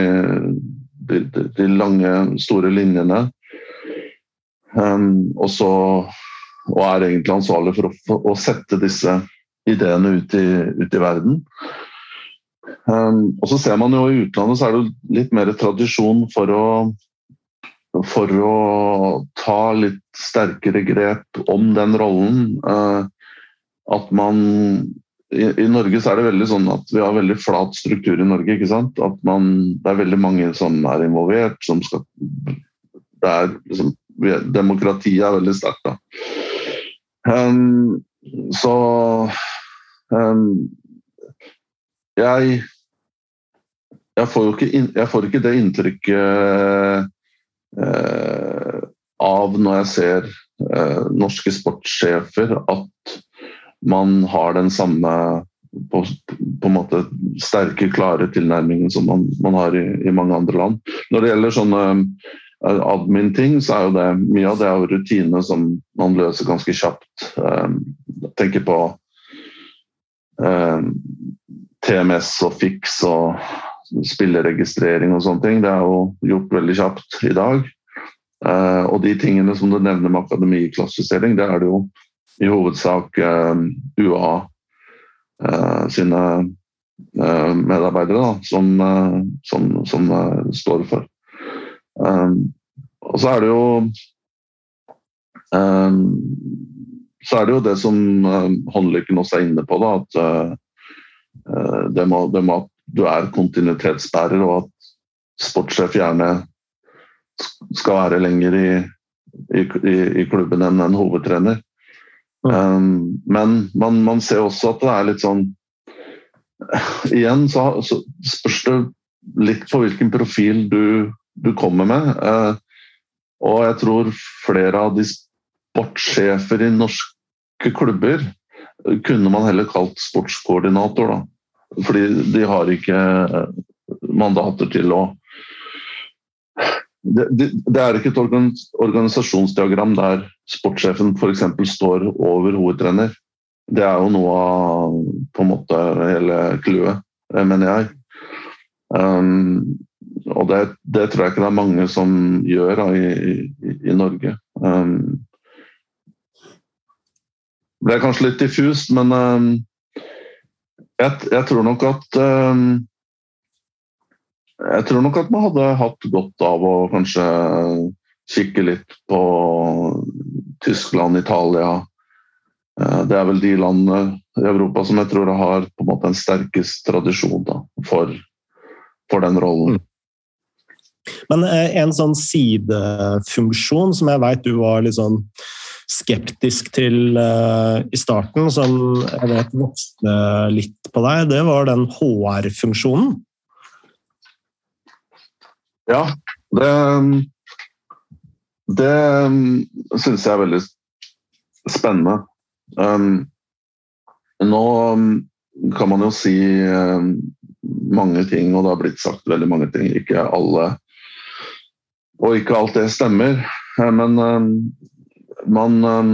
de, de, lange, store linjene. Um, og, så, og er egentlig ansvarlig for å, å sette disse ideene ut i, ut i verden. Um, og så ser man jo I utlandet så er det litt mer tradisjon for å for å ta litt sterkere grep om den rollen. Eh, at man i, i, Norge så er det veldig sånn at vi har veldig flat struktur i Norge. ikke sant? At man, Det er veldig mange som er involvert. som skal det er liksom, Demokratiet er veldig sterkt. da. Um, så um, jeg jeg får, ikke, jeg får ikke det inntrykket av når jeg ser eh, norske sportssjefer, at man har den samme på, på en måte sterke, klare tilnærmingen som man, man har i, i, mange andre land. Når det gjelder sånne eh, admin-ting, så er jo det mye av det er rutine som man løser ganske kjapt. Jeg tenker på TMS og Fix og spilleregistrering og sånne ting. Det er jo gjort veldig kjapt i dag. Uh, og de tingene som du nevner med akademiklassifisering, det er det jo i hovedsak eh, UA eh, sine medarbeidere da, som, som, som står for. og så er det jo så er det jo det som håndlykken også er inne på, da, at det må, det må du er kontinuitetsbærer, og at sportssjef gjerne skal være lenger i, i, i klubben enn en hovedtrener. Um, men man, man, ser også at det er litt sånn Igjen så, så spørs det litt på hvilken profil du, du kommer med. Uh, og jeg tror flere av de sportssjefer i norske klubber kunne man heller kalt sportskoordinator. da. Fordi de har ikke eh, mandater til å det, det, er ikke et organisasjonsdiagram der sportssjefen f.eks. står over hovedtrener. Det er jo noe av på en måte hele clouet, eh, mener jeg. Um, og det, det, tror jeg ikke det er mange som gjør da, i, i, i, Norge. Um, ble kanskje litt diffust, men um, jeg, jeg, tror nok at um, Jeg tror nok at man hadde hatt godt av å kanskje kikke litt på Tyskland, Italia, Det er vel de landene i Europa som jeg tror har på en måte en sterkest tradisjon da, for, for den rollen. Mm. Men en sånn sidefunksjon som jeg veit du var litt sånn skeptisk til uh, i starten, som jeg vet vokste litt på deg, det var den HR-funksjonen. Ja, det Det syns jeg er veldig spennende. Um, nå kan man jo si um, mange ting, og det har blitt sagt veldig mange ting. Ikke alle Og ikke alt det stemmer. Men um, man eh,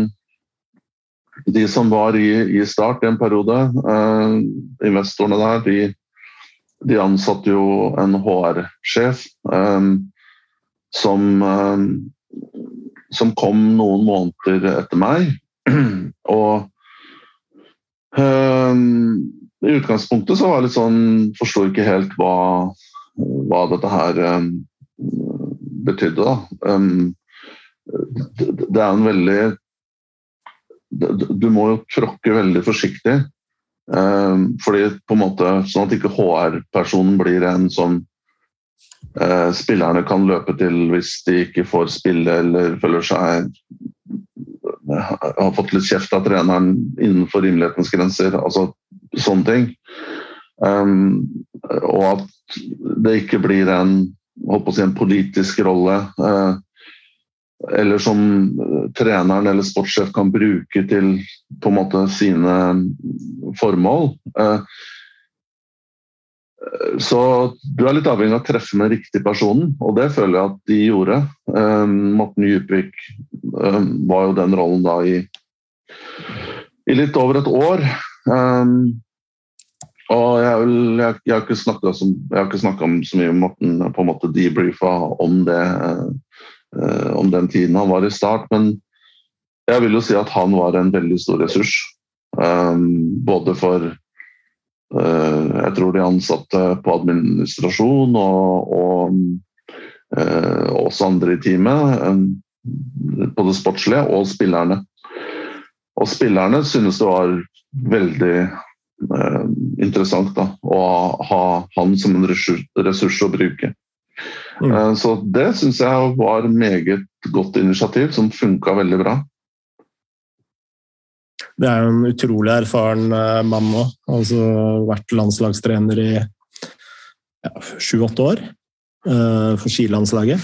De som var i, i Start i en periode, eh, investorene der, de, de ansatte jo en HR-sjef eh, som, som kom noen måneder etter meg. Og i utgangspunktet så var jeg litt sånn Forsto ikke helt hva, hva dette her betydde, da det er en veldig Du må jo tråkke veldig forsiktig. Ehm, fordi på en måte, Sånn at ikke HR-personen blir en som eh, spillerne kan løpe til hvis de ikke får spille eller føler seg har fått litt kjeft av treneren innenfor rimelighetens grenser. altså Sånne ting. Um, og at det ikke blir en, si, en politisk rolle. Uh, eller som eh, treneren eller sportssjef kan bruke til på en måte sine formål. Eh, så du er litt avhengig av å treffe med riktig personen, og det føler jeg at de gjorde. Eh, Morten Djupvik var jo den rollen da i, i litt over et år. Og jeg, jeg, jeg har ikke snakka så mye med Morten på en måte debrifa om det Eh, om den tiden han var i Start. Men jeg vil jo si at han var en veldig stor ressurs. Um, både for uh, jeg tror de ansatte på administrasjon og, og også andre i teamet. På det sportslige og spillerne. Og spillerne synes det var veldig interessant da, å ha han som en ressurs å bruke. Mm. Eh, så det syns jeg var meget godt initiativ, som funka veldig bra. Det er jo en utrolig erfaren eh, mann òg. Altså vært landslagstrener i sju-åtte ja, år uh, for skilandslaget.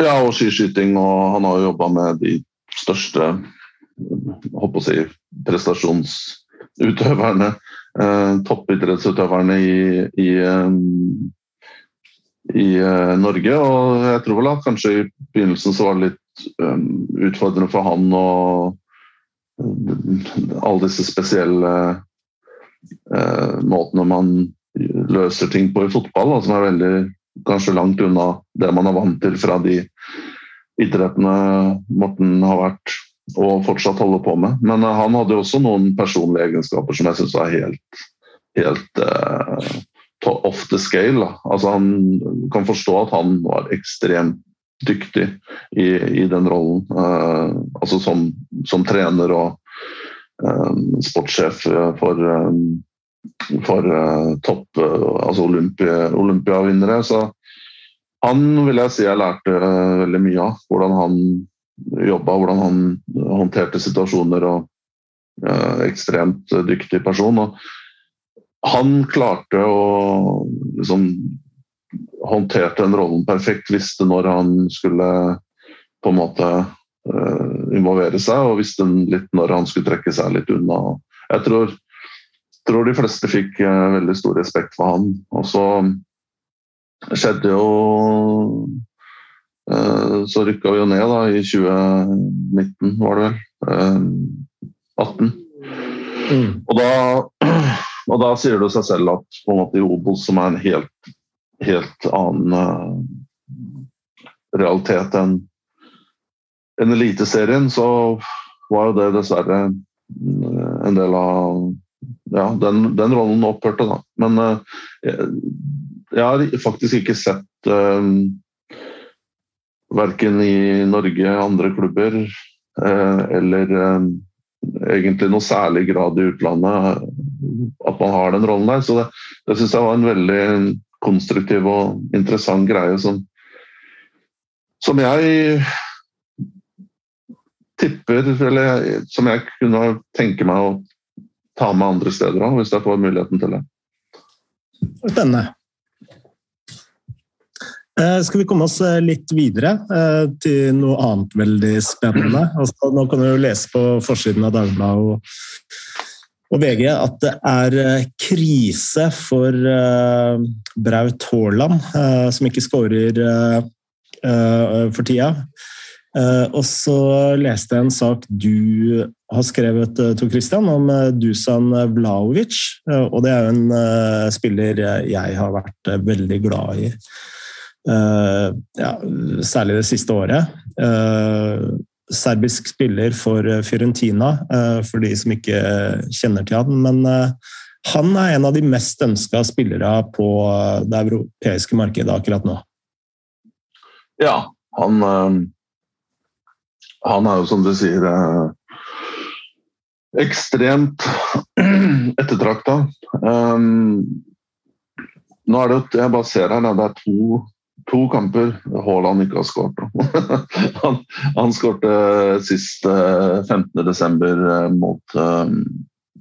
Ja, og skiskyting, og han har jo jobba med de største håper å si, prestasjonsutøverne. Toppidrettsutøverne i, i i uh, Norge. Og jeg tror vel at kanskje i begynnelsen så var det litt um, utfordrende for han og uh, alle disse spesielle uh, måtene man løser ting på i fotball, da, som er veldig kanskje langt unna det man er vant til fra de idrettene Morten har vært og fortsatt holder på med. Men han hadde også noen personlige egenskaper som jeg syns var helt, helt off the scale. Altså han kan forstå at han var ekstremt dyktig i, i den rollen. Uh, altså som, som, trener og um, sportssjef for, um, for uh, topp altså Olympia, olympiavinnere. Så han vil jeg si jeg lærte veldig mye av. Hvordan han jobba, hvordan han håndterte situasjoner. og ekstremt dyktig person. og han klarte å liksom håndterte den rollen perfekt, visste når han skulle på en måte uh, involvere seg, og visste litt når han skulle trekke seg litt unna. Jeg tror, tror de fleste fikk uh, veldig stor respekt for han. Og så skjedde jo uh, Så rykka vi jo ned da i 2019, var det vel. 18. Mm. Og da og da sier det seg selv at på en måte i Obos, som er en helt, helt annen uh, realitet enn en Eliteserien, så var jo det dessverre uh, en del av ja, den, den rollen opphørte, da. Men uh, jeg, jeg, har faktisk ikke sett uh, verken i Norge, andre klubber, eller egentlig noe særlig grad i utlandet at man har den rollen der. Så det, det syns jeg var en veldig konstruktiv og interessant greie som, som jeg tipper Eller som jeg kunne tenke meg å ta med andre steder òg, hvis jeg får muligheten til det. Spennende. Eh, skal vi komme oss eh, litt videre eh, til noe annet veldig spennende? Altså, nå kan du jo lese på forsiden av Dagbladet og, og, VG at det er krise for uh, Braut Haaland, uh, som ikke skårer for tida. og så leste jeg en sak du har skrevet, Tor Christian, om Dusan Vlaovic. og det er jo en spiller jeg har vært veldig glad i. Eh, ja, særlig det siste året. Eh, serbisk spiller for Fiorentina, eh, for de som ikke kjenner til han. Men han er en av de mest ønska spillere på det europeiske markedet akkurat nå. Ja, han, han er jo som du sier ekstremt ettertrakta. Nå er det, jeg bare ser her, det er to to kamper Haaland ikke har skåret. han han skårte sist 15.12. Eh, mot um,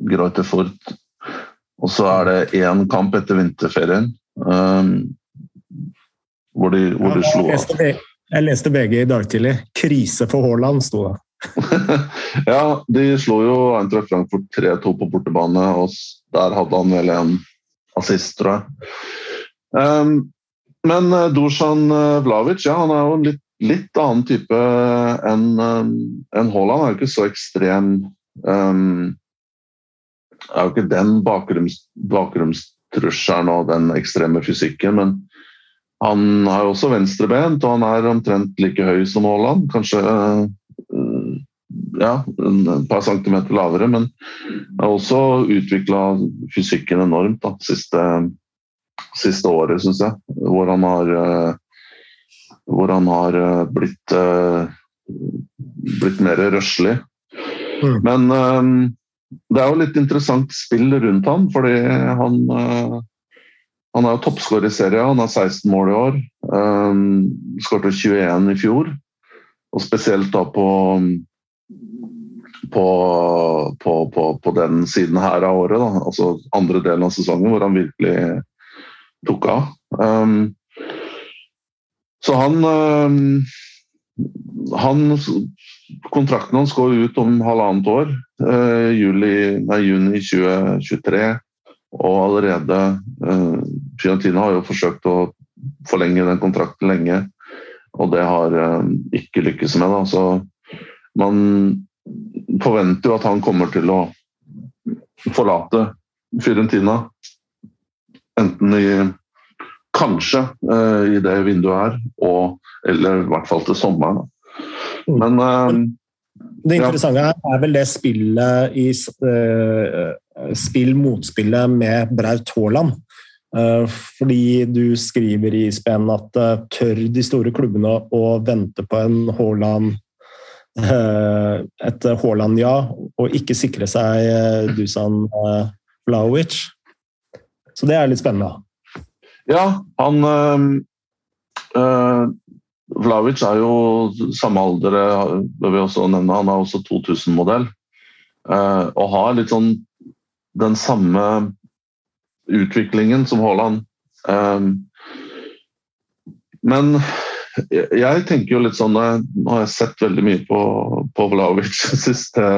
Greuter Furt. Og så er det én kamp etter vinterferien um, hvor de, hvor de slo av. Jeg leste VG i dag tidlig. 'Krise for Haaland', sto det. ja, de slo jo Eintracht Frankfurt 3-2 på bortebane, og der hadde han vel en assist, tror jeg. Um, men uh, Dusan uh, Vlavic ja, han er jo en litt, litt annen type enn um, en Haaland. Han er jo ikke så ekstrem um, er jo ikke den bakgrunns, bakgrunnstrusselen og den ekstreme fysikken, men han har jo også venstrebent, og han er omtrent like høy som Haaland. Kanskje ja, et par centimeter lavere, men har også utvikla fysikken enormt da, siste siste året, syns jeg. Hvor han har, eh, hvor han har eh, blitt, eh, blitt mer røslig. Mm. Men det er jo litt interessant spill rundt han, fordi han han er jo toppskårer i serien, han har 16 mål i år. Skåret 21 i fjor. Og spesielt da på, på, på, på, på den siden her av året, da. altså andre delen av sesongen, hvor han virkelig tok av. Um, så han um, han Kontrakten hans går ut om halvannet år, uh, juli, nei, juni 2023. Og allerede uh, Fiorentina har jo forsøkt å forlenge den kontrakten lenge, og det har uh, ikke lykkes med. Da. Så man forventer jo at han kommer til å forlate Fiorentina Enten i Kanskje uh, i det vinduet her, og, eller i hvert fall til sommeren. Mm. Men uh, Det interessante her er vel det spillet i uh, spill-motspillet med Braut Haaland. Fordi du skriver i spenn at tør de store klubbene å vente på en Haaland et Haaland-ja, og ikke sikre seg Dusan Vlaovic. Så det er litt spennende. Ja, han øh, Vlavic er jo samme alder, bør vi også nevne. Han er også 2000-modell. Øh, og har litt sånn den samme utviklingen som Haaland. Um, men jeg tenker jo litt sånn Nå har jeg sett veldig mye på, på Vlavic de siste,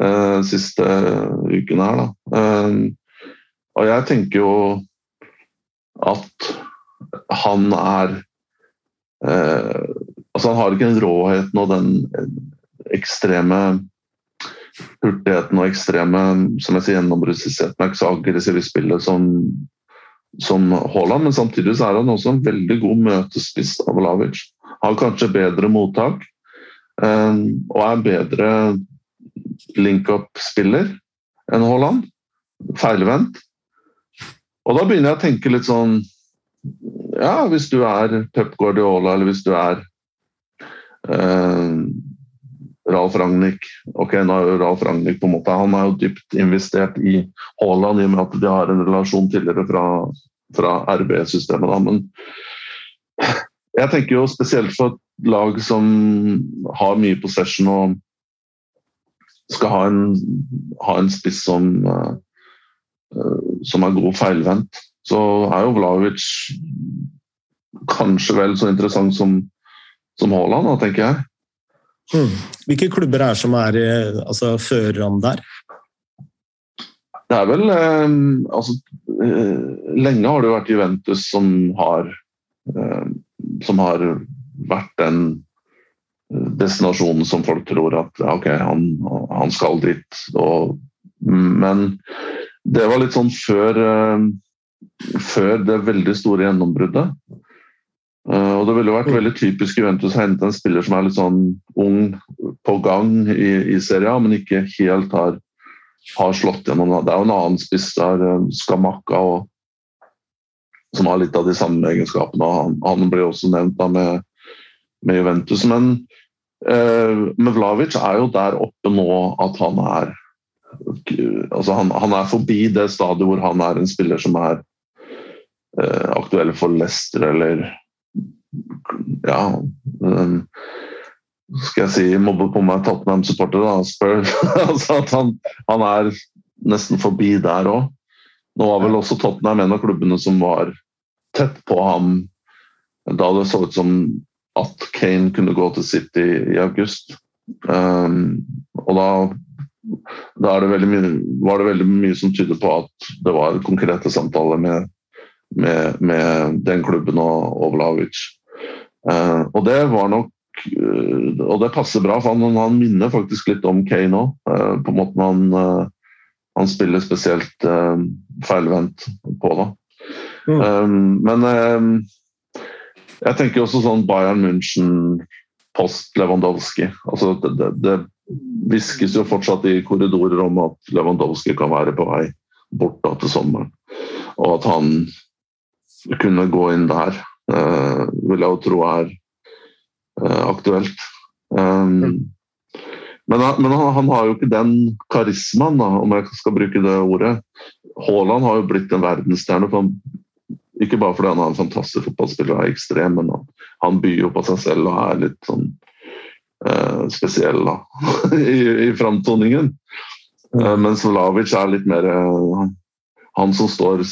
uh, siste ukene her, da. Um, og jeg tenker jo at han er eh, Altså, han har ikke den råheten og den ekstreme hurtigheten og ekstreme som jeg sier, gjennomrussisheten er ikke så aggressiv i spillet som, som Haaland, men samtidig så er han også en veldig god møtespiss av Vlavic. Har kanskje bedre mottak eh, og er bedre link-up-spiller enn Haaland. Feilvendt. Og da begynner jeg å tenke litt sånn Ja, hvis du er Pep Guardiola, eller hvis du er eh, Ralf Ragnhild Ok, nå er jo Ralf Ragnhild på en måte Han er jo dypt investert i Haaland i og med at de har en relasjon tidligere fra, fra RB-systemet. Men jeg tenker jo spesielt for et lag som har mye possession og skal ha en, ha en spiss som, uh, som er god feilvendt, så er jo Vlaovic kanskje vel så interessant som, som Haaland, tenker jeg. Hmm. Hvilke klubber er som er altså, førerne der? Det er vel eh, altså, eh, Lenge har det jo vært Juventus som har eh, som har vært den destinasjonen som folk tror at ok, han, han skal dit. Og, men det var litt sånn før, eh, før det veldig store gjennombruddet. Eh, og Det ville vært veldig typisk Juventus å hente en spiller som er litt sånn ung på gang i, i serien, men ikke helt har, har slått gjennom. Det er jo en annen spiss der, eh, Skamakka, og, som har litt av de samme egenskapene. Han, han ble også nevnt da med, med Juventus. Men eh, Mevlavic er jo der oppe nå at han er altså han, han, er forbi det stadiet hvor han er en spiller som er eh, aktuell for Leicester eller ja um, Skal jeg si mobbe på meg Tottenham-supporter, da, spør altså at han, han, er nesten forbi der òg. Nå var vel også Tottenham en av klubbene som var tett på ham da det så ut som at Kane kunne gå til City i august. Um, og da, da det mye, var det veldig mye som tyder på at det var konkrete samtaler med, med, med den klubben og, og Vlavic. Uh, og det var nok uh, Og det passer bra, for han, han minner faktisk litt om Kane òg. Eh, på måten han, uh, han spiller spesielt feilvendt på. da. Mm. Um, men jeg tenker også sånn Bayern München post Lewandowski. Altså, det, det, det hviskes jo fortsatt i korridorer om at Lewandowski kan være på vei bort da, til sommeren. Og at han kunne gå inn der, uh, vil jeg jo tro er uh, aktuelt. Um, men, men han, han, har jo ikke den karismaen, da, om jeg skal bruke det ordet. Haaland har jo blitt en verdensstjerne. han ikke bare fordi han er en fantastisk fotballspiller og er ekstrem, men han, han byr jo på seg selv og er litt sånn spesiell da, i, i framtoningen. Uh, mens Vlavic er litt mer uh, han som står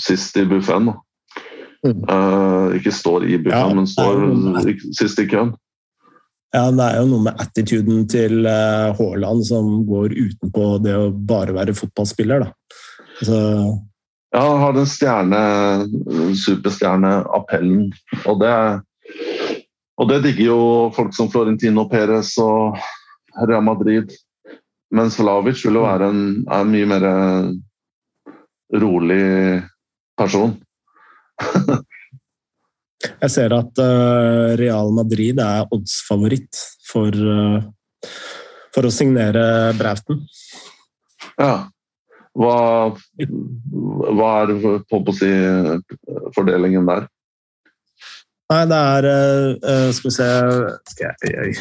sist i buffeen. Uh, ikke står i buffeen, ja, men står sist i køen. Ja, Det er jo noe med attituden til Haaland som går utenpå det å bare være fotballspiller. da. Så ja, han har den stjerne, superstjerneappellen. Og det, og det digger jo folk som Florentino Perez og Real Madrid. Mens Vlavic vil jo være en, en mye mer rolig person. Jeg ser at uh, Real Madrid er oddsfavoritt for, uh, for å signere Brauten. Ja. Hva, hva er på å si, fordelingen der? Nei, det er uh, Skal vi se skal jeg,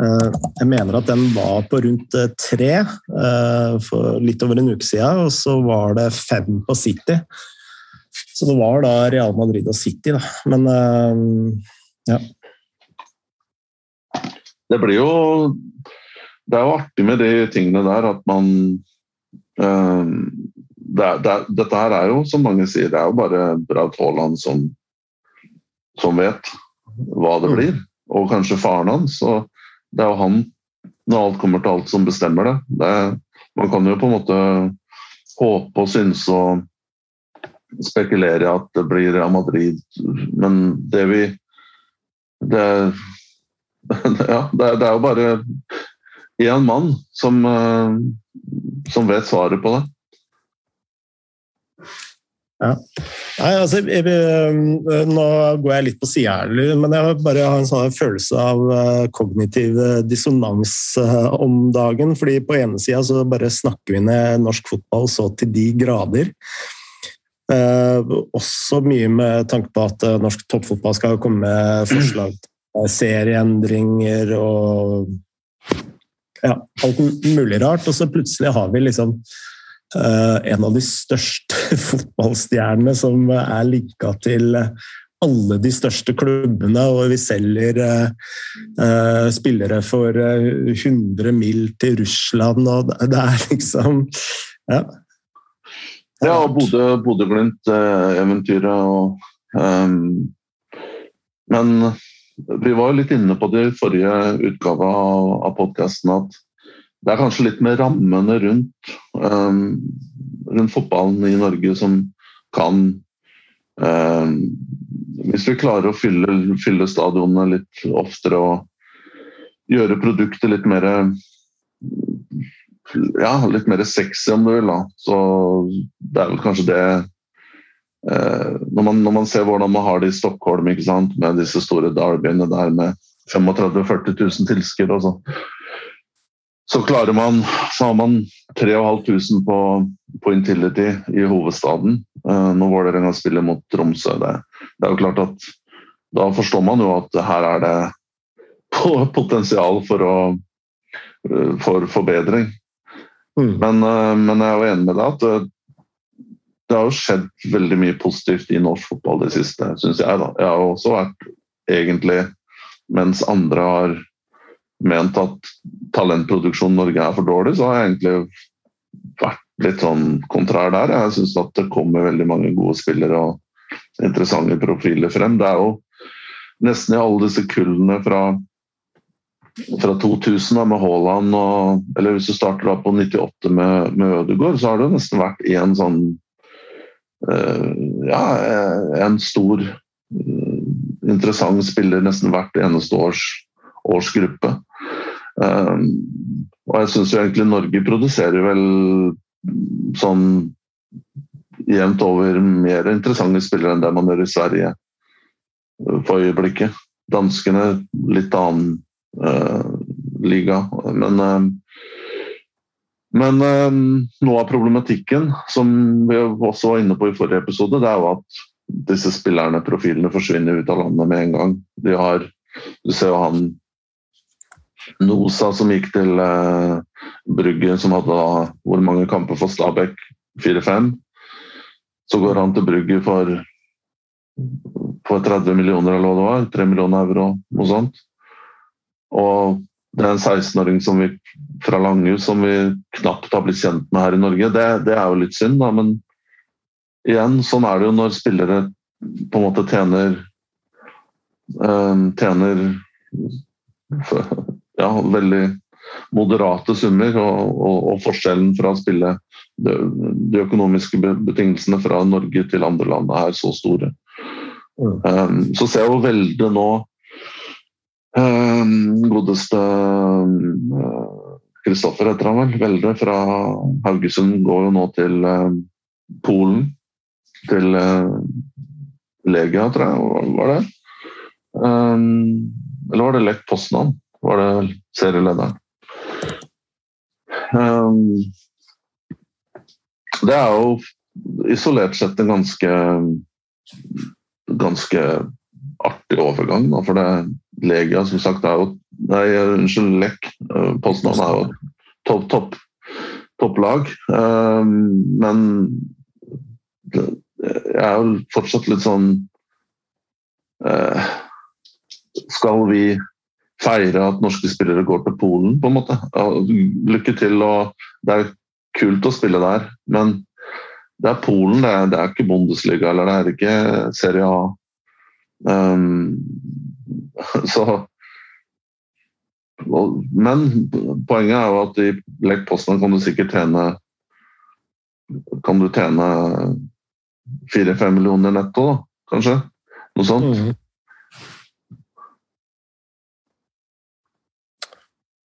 uh, jeg mener at den var på rundt tre uh, for litt over en uke siden, og så var det fem på City. Så det var da Real Madrid og City, da. Men ja. Det blir jo det er jo artig med de tingene der at man uh, det er, Dette her er jo, som mange sier, det er jo bare Braut Haaland som, som vet hva det mm. blir. Og kanskje faren hans. Og det er jo han, når alt kommer til alt, som bestemmer det. det man kan jo på en måte håpe og synes og spekulere i at det blir Real Madrid, men det vi det, ja, det, det er jo bare én mann som, eh, som, vet svaret på det. Ja. Nei, altså, jeg, eh, nå går jeg litt på sida her, men jeg bare har en sånn følelse av eh, kognitiv dissonans om dagen. fordi på ene sida så bare snakker vi ned norsk fotball så til de grader. Eh, også mye med tanke på at norsk toppfotball skal komme med forslag serieendringer og ja, alt mulig rart. Og så plutselig har vi liksom en av de største fotballstjernene som er linka til alle de største klubbene, og vi selger uh, uh, spillere for 100 mil til Russland, og det er liksom Ja. Ja, Bodø-Glimt-eventyret og um, Men vi var jo litt inne på det i forrige utgave av, av podkasten at det er kanskje litt med rammene rundt, um, rundt fotballen i Norge som kan um, Hvis vi klarer å fylle, fylle stadionene litt oftere og gjøre produktet litt mer ja, litt mer sexy, om du vil. da. Så det er vel kanskje det Eh, når, man, når, man, ser hvordan man har det i Stockholm med disse store derbyene der med 35 000-40 000 tilskuere, så, så klarer man Så har man 3500 på, på Intility i hovedstaden uh, når Vålerenga spiller mot Tromsø. Det, det, er jo klart at da forstår man jo at her er det potensial for, å, uh, for forbedring. Mm. Men, uh, men, jeg er jo enig med deg at det har jo skjedd veldig mye positivt i norsk fotball det siste, syns jeg. da. Jeg har også vært egentlig, mens andre har ment at talentproduksjonen i Norge er for dårlig, så har jeg egentlig vært litt sånn kontrær der. Jeg syns at det kommer veldig mange gode spillere og interessante profiler frem. Det er jo nesten i alle disse kullene fra, fra 2000 da, med Haaland og Eller hvis du starter da på 98 med, med Ødegaard, så har det nesten vært én sånn uh, ja, en stor, uh, interessant spiller nesten hvert eneste års årsgruppe. Eh, og jeg syns egentlig Norge produserer vel sånn jevnt over mer interessante spillere enn det man gjør i Sverige for øyeblikket. Danskene litt annen uh, liga, men uh, men um, noe av problematikken, som vi også var inne på i forrige episode, det er jo at disse spillerne, profilene, forsvinner ut av landet med en gang. De har Du ser jo han Nosa som gikk til uh, Brygge, som hadde da hvor mange kamper for Stabæk? Fire-fem. Så går han til Brygge for, for 30 millioner eller hva det var. 3 millioner euro, noe sånt. Og det er en 16-åring fra Langhus som vi knapt har blitt kjent med her i Norge. Det, det, er jo litt synd, da, men igjen, sånn er det jo når spillere på en måte tjener øh, Tjener ja, veldig moderate summer, og, og, og, forskjellen fra å spille de, de, økonomiske betingelsene fra Norge til andre land er så store. Mm. Um, så ser jeg jo veldig nå Um, godeste Kristoffer uh, heter han vel. Velde fra Haugesund går jo nå til uh, Polen. Til uh, Legia, tror jeg. Var det? Um, eller var det Lech Poznan? Var det serielederen? Um, det er jo isolert sett en ganske ganske artig overgang. For det, Legia som sagt er jo Nei, unnskyld, Lech. Eh, Poznan er jo topp, topp, topplag. Um, men jeg er jo fortsatt litt sånn uh, Skal vi feire at norske spillere går til Polen, på en måte? Lykke til. og Det er kult å spille der, men det er Polen, det er, det er ikke Bundesliga eller det er ikke Serie A. Um, så Men poenget er jo at i Lech Poznan kan du sikkert tjene Kan du tjene fire-fem millioner netto, da, kanskje? Noe sånt. Mm.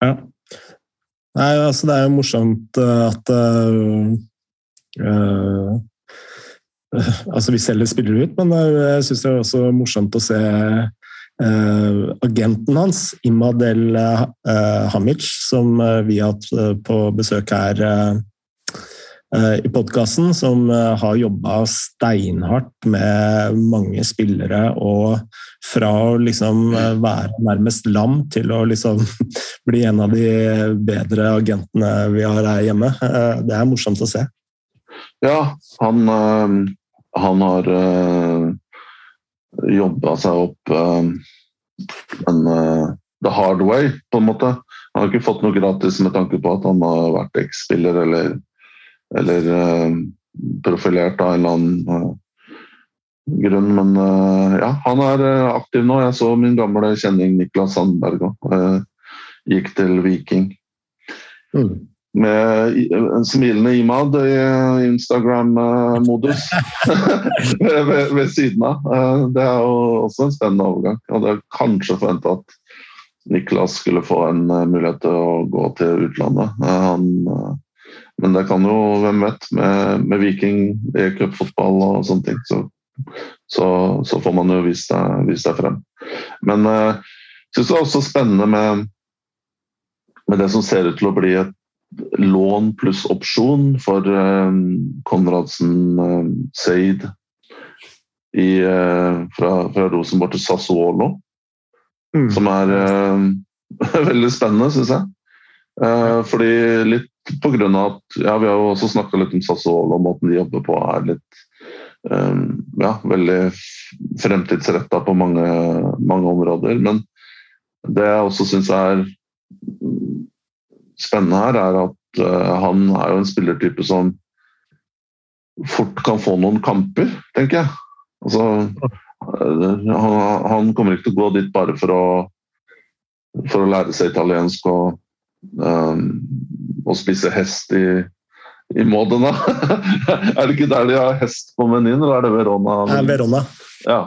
Ja. Nei, altså det er jo morsomt eh, at uh, Altså, vi selger spillere ut, men jeg syns det er også morsomt å se uh, agenten hans, Imadel uh, Hamic, som uh, vi har hatt på besøk her i podkasten, som har jobba steinhardt med mange spillere. Og fra å liksom være nærmest lam til å liksom bli en av de bedre agentene vi har her hjemme. Det er morsomt å se. Ja, han, han har jobba seg opp en the hard way, på en måte. Han har ikke fått noe gratis med tanke på at han har vært X-spiller eller, eller uh, profilert av en eller annen uh, grunn. Men uh, ja, han er aktiv nå. Jeg så min gamle kjenning Niklas Sandberg òg. gikk til Viking. Mm. Med en smilende Imad i Instagram-modus ved, ved, siden av. Det er jo også en spennende overgang. Jeg hadde kanskje forventa at Niklas skulle få en mulighet til å gå til utlandet. Han, men det kan jo, hvem vet, med, med Viking i cupfotball og sånne ting, så, så, så, får man jo vist det, vist deg frem. Men jeg uh, syns det er også spennende med, med, det som ser ut til å bli et lån pluss opsjon for Konradsen Seid i, fra, fra Rosenborg til Sassuolo. Mm. Som er uh, veldig spennende, syns jeg. Uh, fordi litt på grunn av at ja, Vi har jo også snakka litt om Sassuolo og måten de jobber på er litt um, ja, veldig fremtidsretta på mange, mange, områder. Men det jeg også syns er spennende her, er at uh, han er jo en spillertype som fort kan få noen kamper, tenker jeg. Altså, han, han, kommer ikke til å gå dit bare for å, for å lære seg italiensk og, um, å spise hest i, i Modena. er det ikke der de har hest på menyen, eller er det Verona? Ja, Verona. Ja.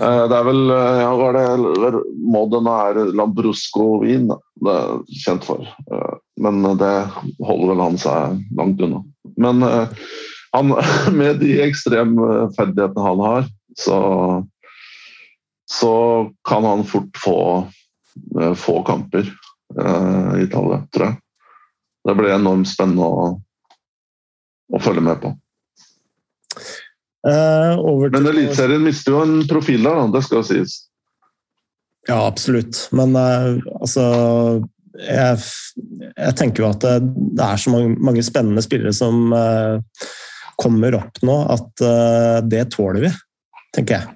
Eh, det er vel eh, ja, hva er det, Modena er Lambrusco-vin det er kjent for. Eh, men det holder vel han seg langt unna. Men han, med de ekstreme ferdighetene han har, så, så kan han fort få, få kamper i Italia, tror jeg. Det blir enormt spennende å, å følge med på. Uh, Men Eliteserien mister jo en profil der, det skal jo sies. Ja, absolutt. Men uh, altså jeg, jeg, tenker jo at det, det er så mange, mange, spennende spillere som uh, kommer opp nå, at det tåler vi tenker jeg.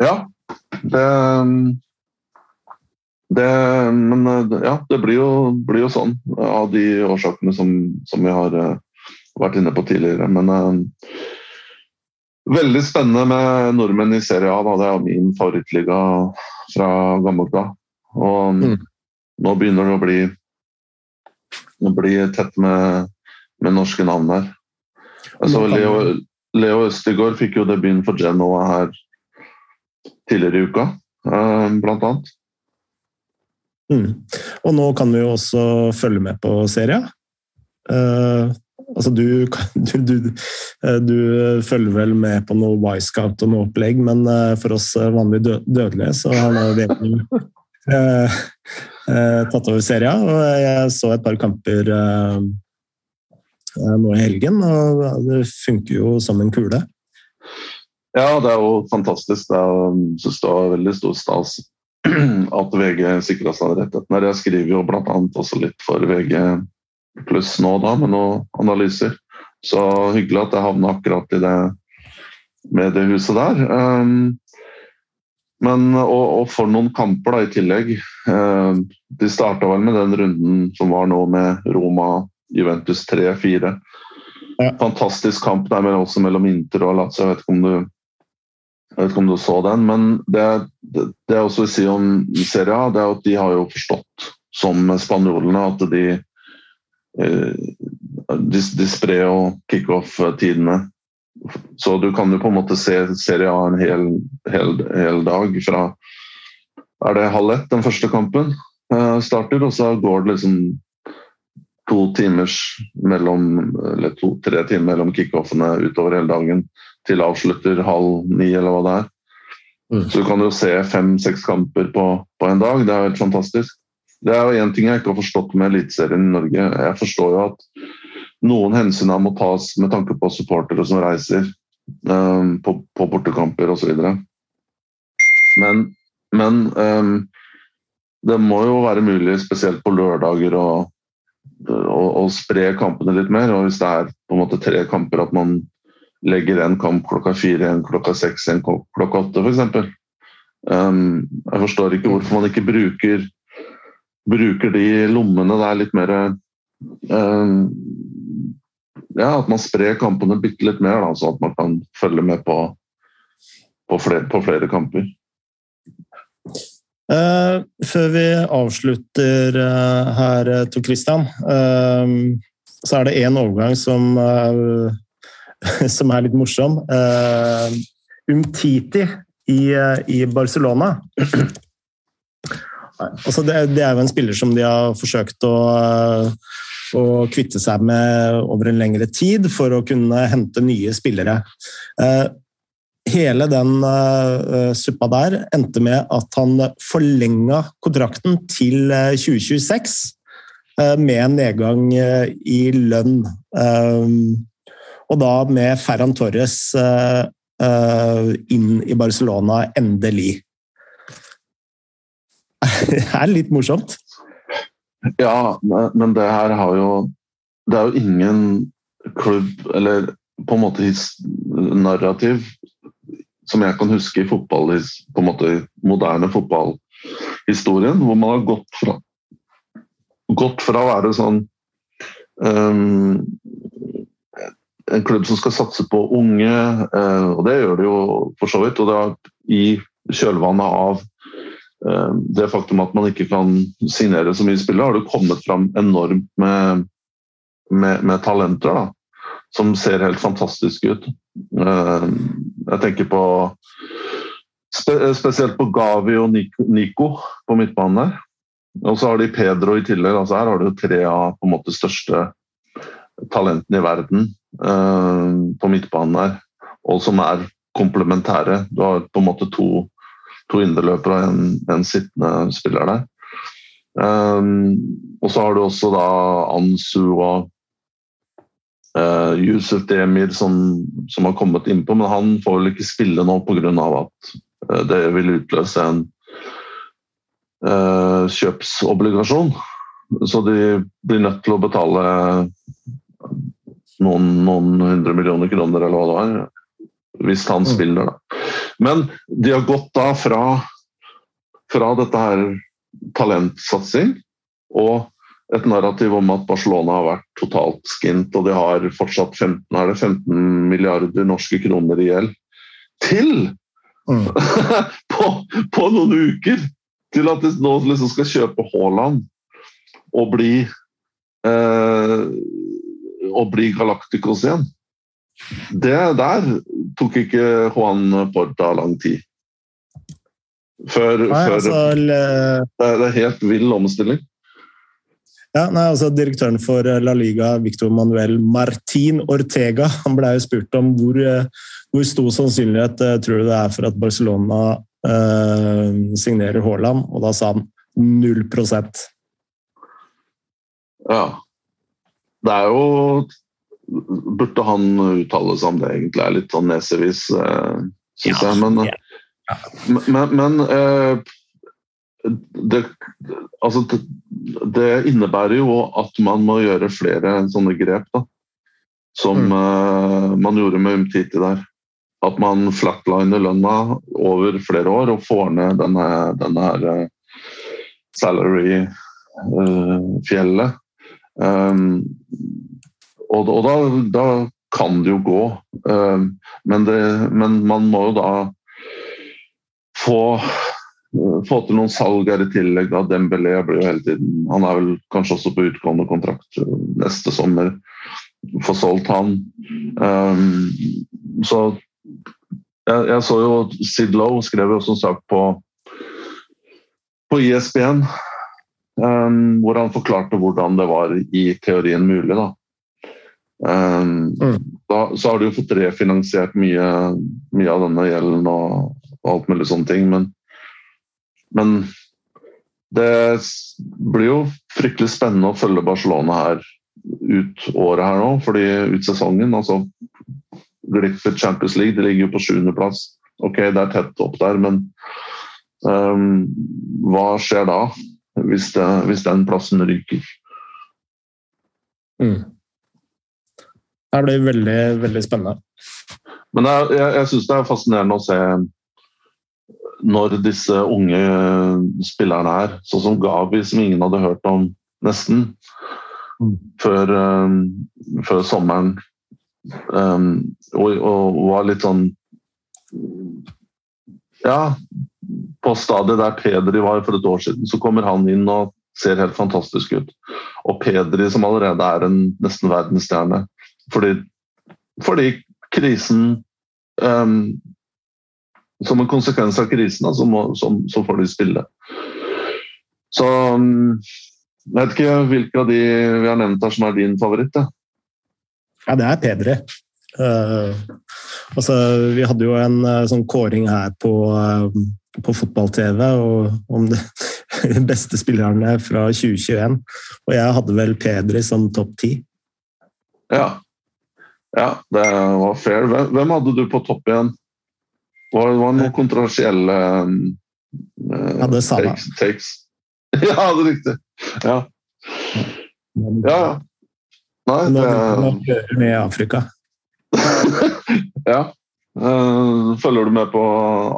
Ja, det, det Men ja, det blir jo, blir jo, sånn av de årsakene som, som vi har uh, vært inne på tidligere. Men eh, veldig spennende med nordmenn i Serie A. Da. Det er min favorittliga fra gammelt av. Og mm. nå begynner det å bli, å bli tett med, med norske navn der. Altså, Leo, Leo Østegård fikk jo debuten for Genoa her tidligere i uka, eh, blant annet. Mm. Og nå kan vi jo også følge med på serien. Uh, altså du, du, du, eh, du, følger vel med på noe Wisecout og noe opplegg, men for oss vanlige dødelige så har nå VM uh, uh, tatt over serien. Og jeg så et par kamper Eh, nå i helgen, og det funker jo som en kule. Ja, det er jo fantastisk. Det er, synes det var veldig stor stas at VG sikra seg rettighetene. Jeg skriver jo bl.a. også litt for VG pluss nå, da, med noen analyser. Så hyggelig at jeg havna akkurat i det mediehuset der. Um, men, og, og, for noen kamper da, i tillegg. Uh, de starta vel med den runden som var nå med Roma Juventus 3-4. Ja. Fantastisk kamp der men også mellom Inter og Lazio. Jeg vet ikke om du, vet ikke om du så den, men det, det, det jeg også vil si om Serie A, det er at de har jo forstått, som spanjolene, at de eh, de, de sprer jo kickoff-tidene. Så du kan jo på en måte se Serie A en hel, hel, hel dag fra Er det halv ett den første kampen eh, starter, og så går det liksom to timers mellom, eller to-tre timer mellom kickoffene utover hele dagen til avslutter halv ni, eller hva det er. Mm. Så du kan jo se fem-seks kamper på, på, en dag. Det er helt fantastisk. Det er jo én ting jeg ikke har forstått med Eliteserien i Norge. Jeg forstår jo at noen hensyn må tas med tanke på supportere som reiser um, på, på bortekamper osv. Men, men um, det må jo være mulig, spesielt på lørdager, å, å, å, spre kampene litt mer. Og hvis det er på en måte tre kamper, at man legger en kamp klokka fire, en klokka seks, en klokka åtte f.eks. Um, jeg forstår ikke hvorfor man ikke bruker, bruker de lommene der litt mer um, Ja, at man sprer kampene bitte litt mer, da, så at man kan følge med på, på, flere, på flere, kamper. Uh, før vi avslutter uh, her, Tor Christian, uh, så er det én overgang som, som er litt morsom. Umtiti i, i Barcelona. Altså det, det, er jo en spiller som de har forsøkt å, å, kvitte seg med over en lengre tid for å kunne hente nye spillere. Eh, hele den suppa der endte med at han forlenga kontrakten til 2026 uh, med en nedgang i lønn. Og da med Ferran Torres uh, inn i Barcelona endelig. det er litt morsomt. Ja, men det her har jo Det er jo ingen klubb, eller på en måte narrativ, som jeg kan huske i fotball, på en måte moderne fotballhistorien, hvor man har gått fra, gått fra å være sånn um, en klubb som skal satse på unge, eh, og det gjør det jo for så vidt. Og det er i kjølvannet av eh, det faktum at man ikke kan signere så mye spillere, har det kommet fram enormt med, med, med talenter da, som ser helt fantastiske ut. Eh, jeg tenker på Spesielt på Gavi og Nico på midtbanen der. Og så har de Pedro i tillegg. altså Her har du tre av på en måte største talentene i verden på midtbanen der, og som er komplementære. Du har på en måte to, to indreløpere og en, en, sittende spiller der. Um, og så har du også da Ansu og uh, Yusuf Demir som, som, har kommet innpå, men han får vel ikke spille nå pga. at uh, det vil utløse en uh, kjøpsobligasjon. Så de blir nødt til å betale noen, noen hundre millioner kroner, eller hva det var. Hvis han mm. spiller, da. Men de har gått da fra, fra dette her talentsatsing og et narrativ om at Barcelona har vært totalt skint, og de har fortsatt 15, er det 15 milliarder norske kroner i gjeld, til mm. på, på, noen uker! Til at de nå liksom skal kjøpe Haaland og bli eh, å bli Galacticos igjen. Det der tok ikke Juan Porta lang tid. Før, nei, før altså, det, er, en helt vill omstilling. Ja, nei, altså Direktøren for La Liga, Victor Manuel Martin Ortega, han ble jo spurt om hvor, hvor stor sannsynlighet eh, tror du det er for at Barcelona eh, signerer Haaland, og da sa han null prosent. Ja. Det er jo Burde han uttale seg om det, egentlig? er litt sånn nesevis, uh, syns jeg. Men, men, men uh, det, altså, det, det, innebærer jo at man må gjøre flere sånne grep, da. Som mm. uh, man gjorde med Umtiti der. At man flatliner lønna over flere år og får ned denne, denne her salary-fjellet. Um, og, og da, da, kan det jo gå. Um, men, det, men, man må jo da få, få til noen salg her i tillegg. Da. Dembélé blir jo hele tiden Han er vel kanskje også på utgående kontrakt neste sommer. Få solgt han. Um, så jeg, jeg, så jo Sid Lowe skrev jo som sagt på, på ISBN Um, hvor han forklarte hvordan det var i teorien mulig. Da. Um, mm. da så har de jo fått refinansiert mye, mye av denne gjelden og, og, alt mulig sånne ting, men, men det blir jo fryktelig spennende å følge Barcelona her ut året her nå, fordi ut sesongen. altså Glippet Champions League, de ligger jo på sjuendeplass. Ok, det er tett opp der, men um, hva skjer da? Hvis, det, hvis den plassen ryker? Mm. Det blir veldig, veldig spennende. Men jeg, jeg, jeg syns det er fascinerende å se når disse unge spillerne er, sånn som Gavi, som ingen hadde hørt om nesten mm. før, um, før, sommeren. Um, og, og, var litt sånn Ja, på stadiet der Pedri var for et år siden, så kommer han inn og ser helt fantastisk ut. Og Pedri, som allerede er en nesten verdensstjerne. Fordi, fordi krisen um, Som en konsekvens av krisen, så, må, så, så, får de spille. Så um, jeg vet ikke hvilke av de vi har nevnt her som er din favoritt? Da. Ja, det er Pedri. Uh, altså, vi hadde jo en uh, sånn kåring her på, uh, på fotball-TV om de beste spillerne fra 2021. Og jeg hadde vel Pedri som topp ti. Ja. Ja, det var fair. Hvem hadde du på topp igjen? Var det var noen kontroversielle uh, det takes, takes. Ja, det er riktig. Ja. Ja. Nei, det Nå med Afrika. ja. Uh, følger du med på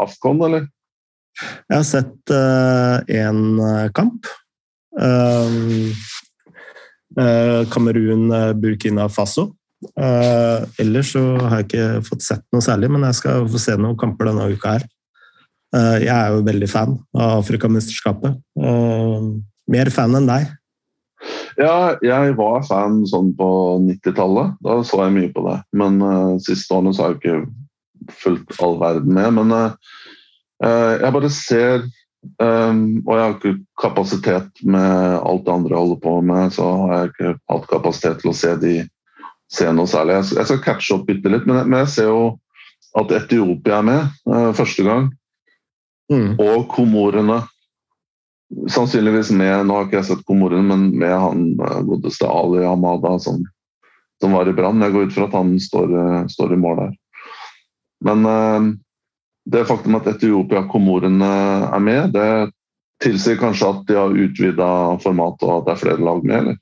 Afcon, eller? Jeg har sett én uh, kamp. Uh, Kamerun, Burkina Faso. Uh, ellers så har jeg ikke fått sett noe særlig, men jeg skal få se noen kamper denne uka her. Uh, jeg er jo veldig fan av Afrikamesterskapet. Mer fan enn deg. Ja, jeg var fan sånn på 90-tallet. Da så jeg mye på det. Men siste årene så har jeg ikke fulgt all verden med. Men jeg bare ser um, Og jeg har ikke kapasitet med alt det andre jeg holder på med, så har jeg ikke hatt kapasitet til å se de se noe særlig. Jeg skal catche opp bitte litt, men jeg ser jo at Etiopia er med uh, første gang. Mm. Og Komorene. Sannsynligvis med Nå har ikke jeg sett Komorene, men med han uh, godeste Ali Hamada som, som var i Brann. Jeg går ut fra at han står, uh, står i mål der. Men det faktum at Etiopia og Komorene er med, det tilsier kanskje at de har utvida formatet og at det er flere lag med, eller?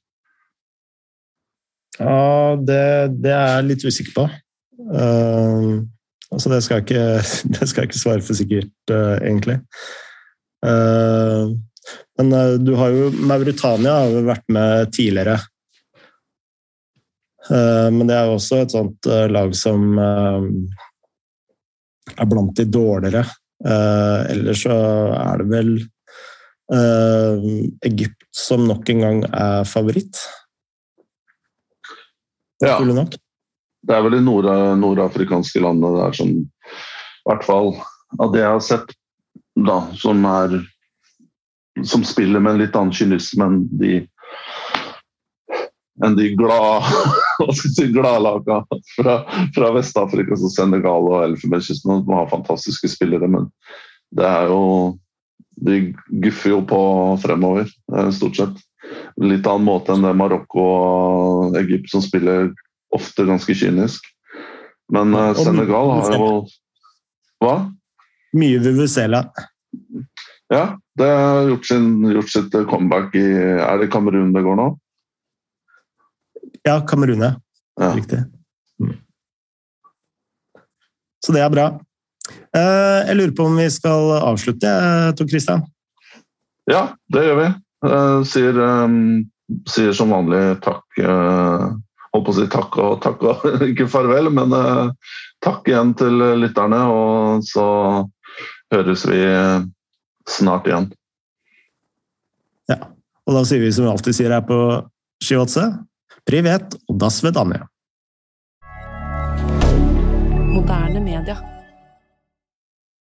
Ja, det, det, er jeg litt usikker på. Uh, altså det, skal ikke, det skal jeg ikke svare for sikkert, uh, egentlig. Uh, men du har jo Mauritania har jo vært med tidligere. men det er jo også et sånt lag som er blant de dårligere. ellers så er det vel Egypt som nok en gang er favoritt. Ja. Det er vel de nord nordafrikanske landene der som I hvert fall av det jeg har sett, da, som er Som spiller med en litt annen kynisme enn de enn de glade glad fra, fra Vest-Afrika, som Senegal og Elfenbenskysten. De har fantastiske spillere, men det er jo De guffer jo på fremover, eh, stort sett litt annen måte enn det Marokko og Egypt, som spiller ofte ganske kynisk. Men uh, Senegal har jo Hva? Mye Vuvuzela. Ja, det har gjort, sin, gjort, sitt comeback i Er det Kamerun det går nå? Ja, Kamerune. ja. Riktig. Mm. Så det er bra. Uh, jeg lurer på om vi skal avslutte, Tor Christian? Ja, det gjør vi. Uh, sier, sier, som vanlig takk. Holdt på å si takk og takk og ikke farvel, men takk igjen til lytterne. Og så høres vi snart igjen. Ja, og da sier vi som vi alltid sier her på Shiotse, privet og das vedanje. Moderne.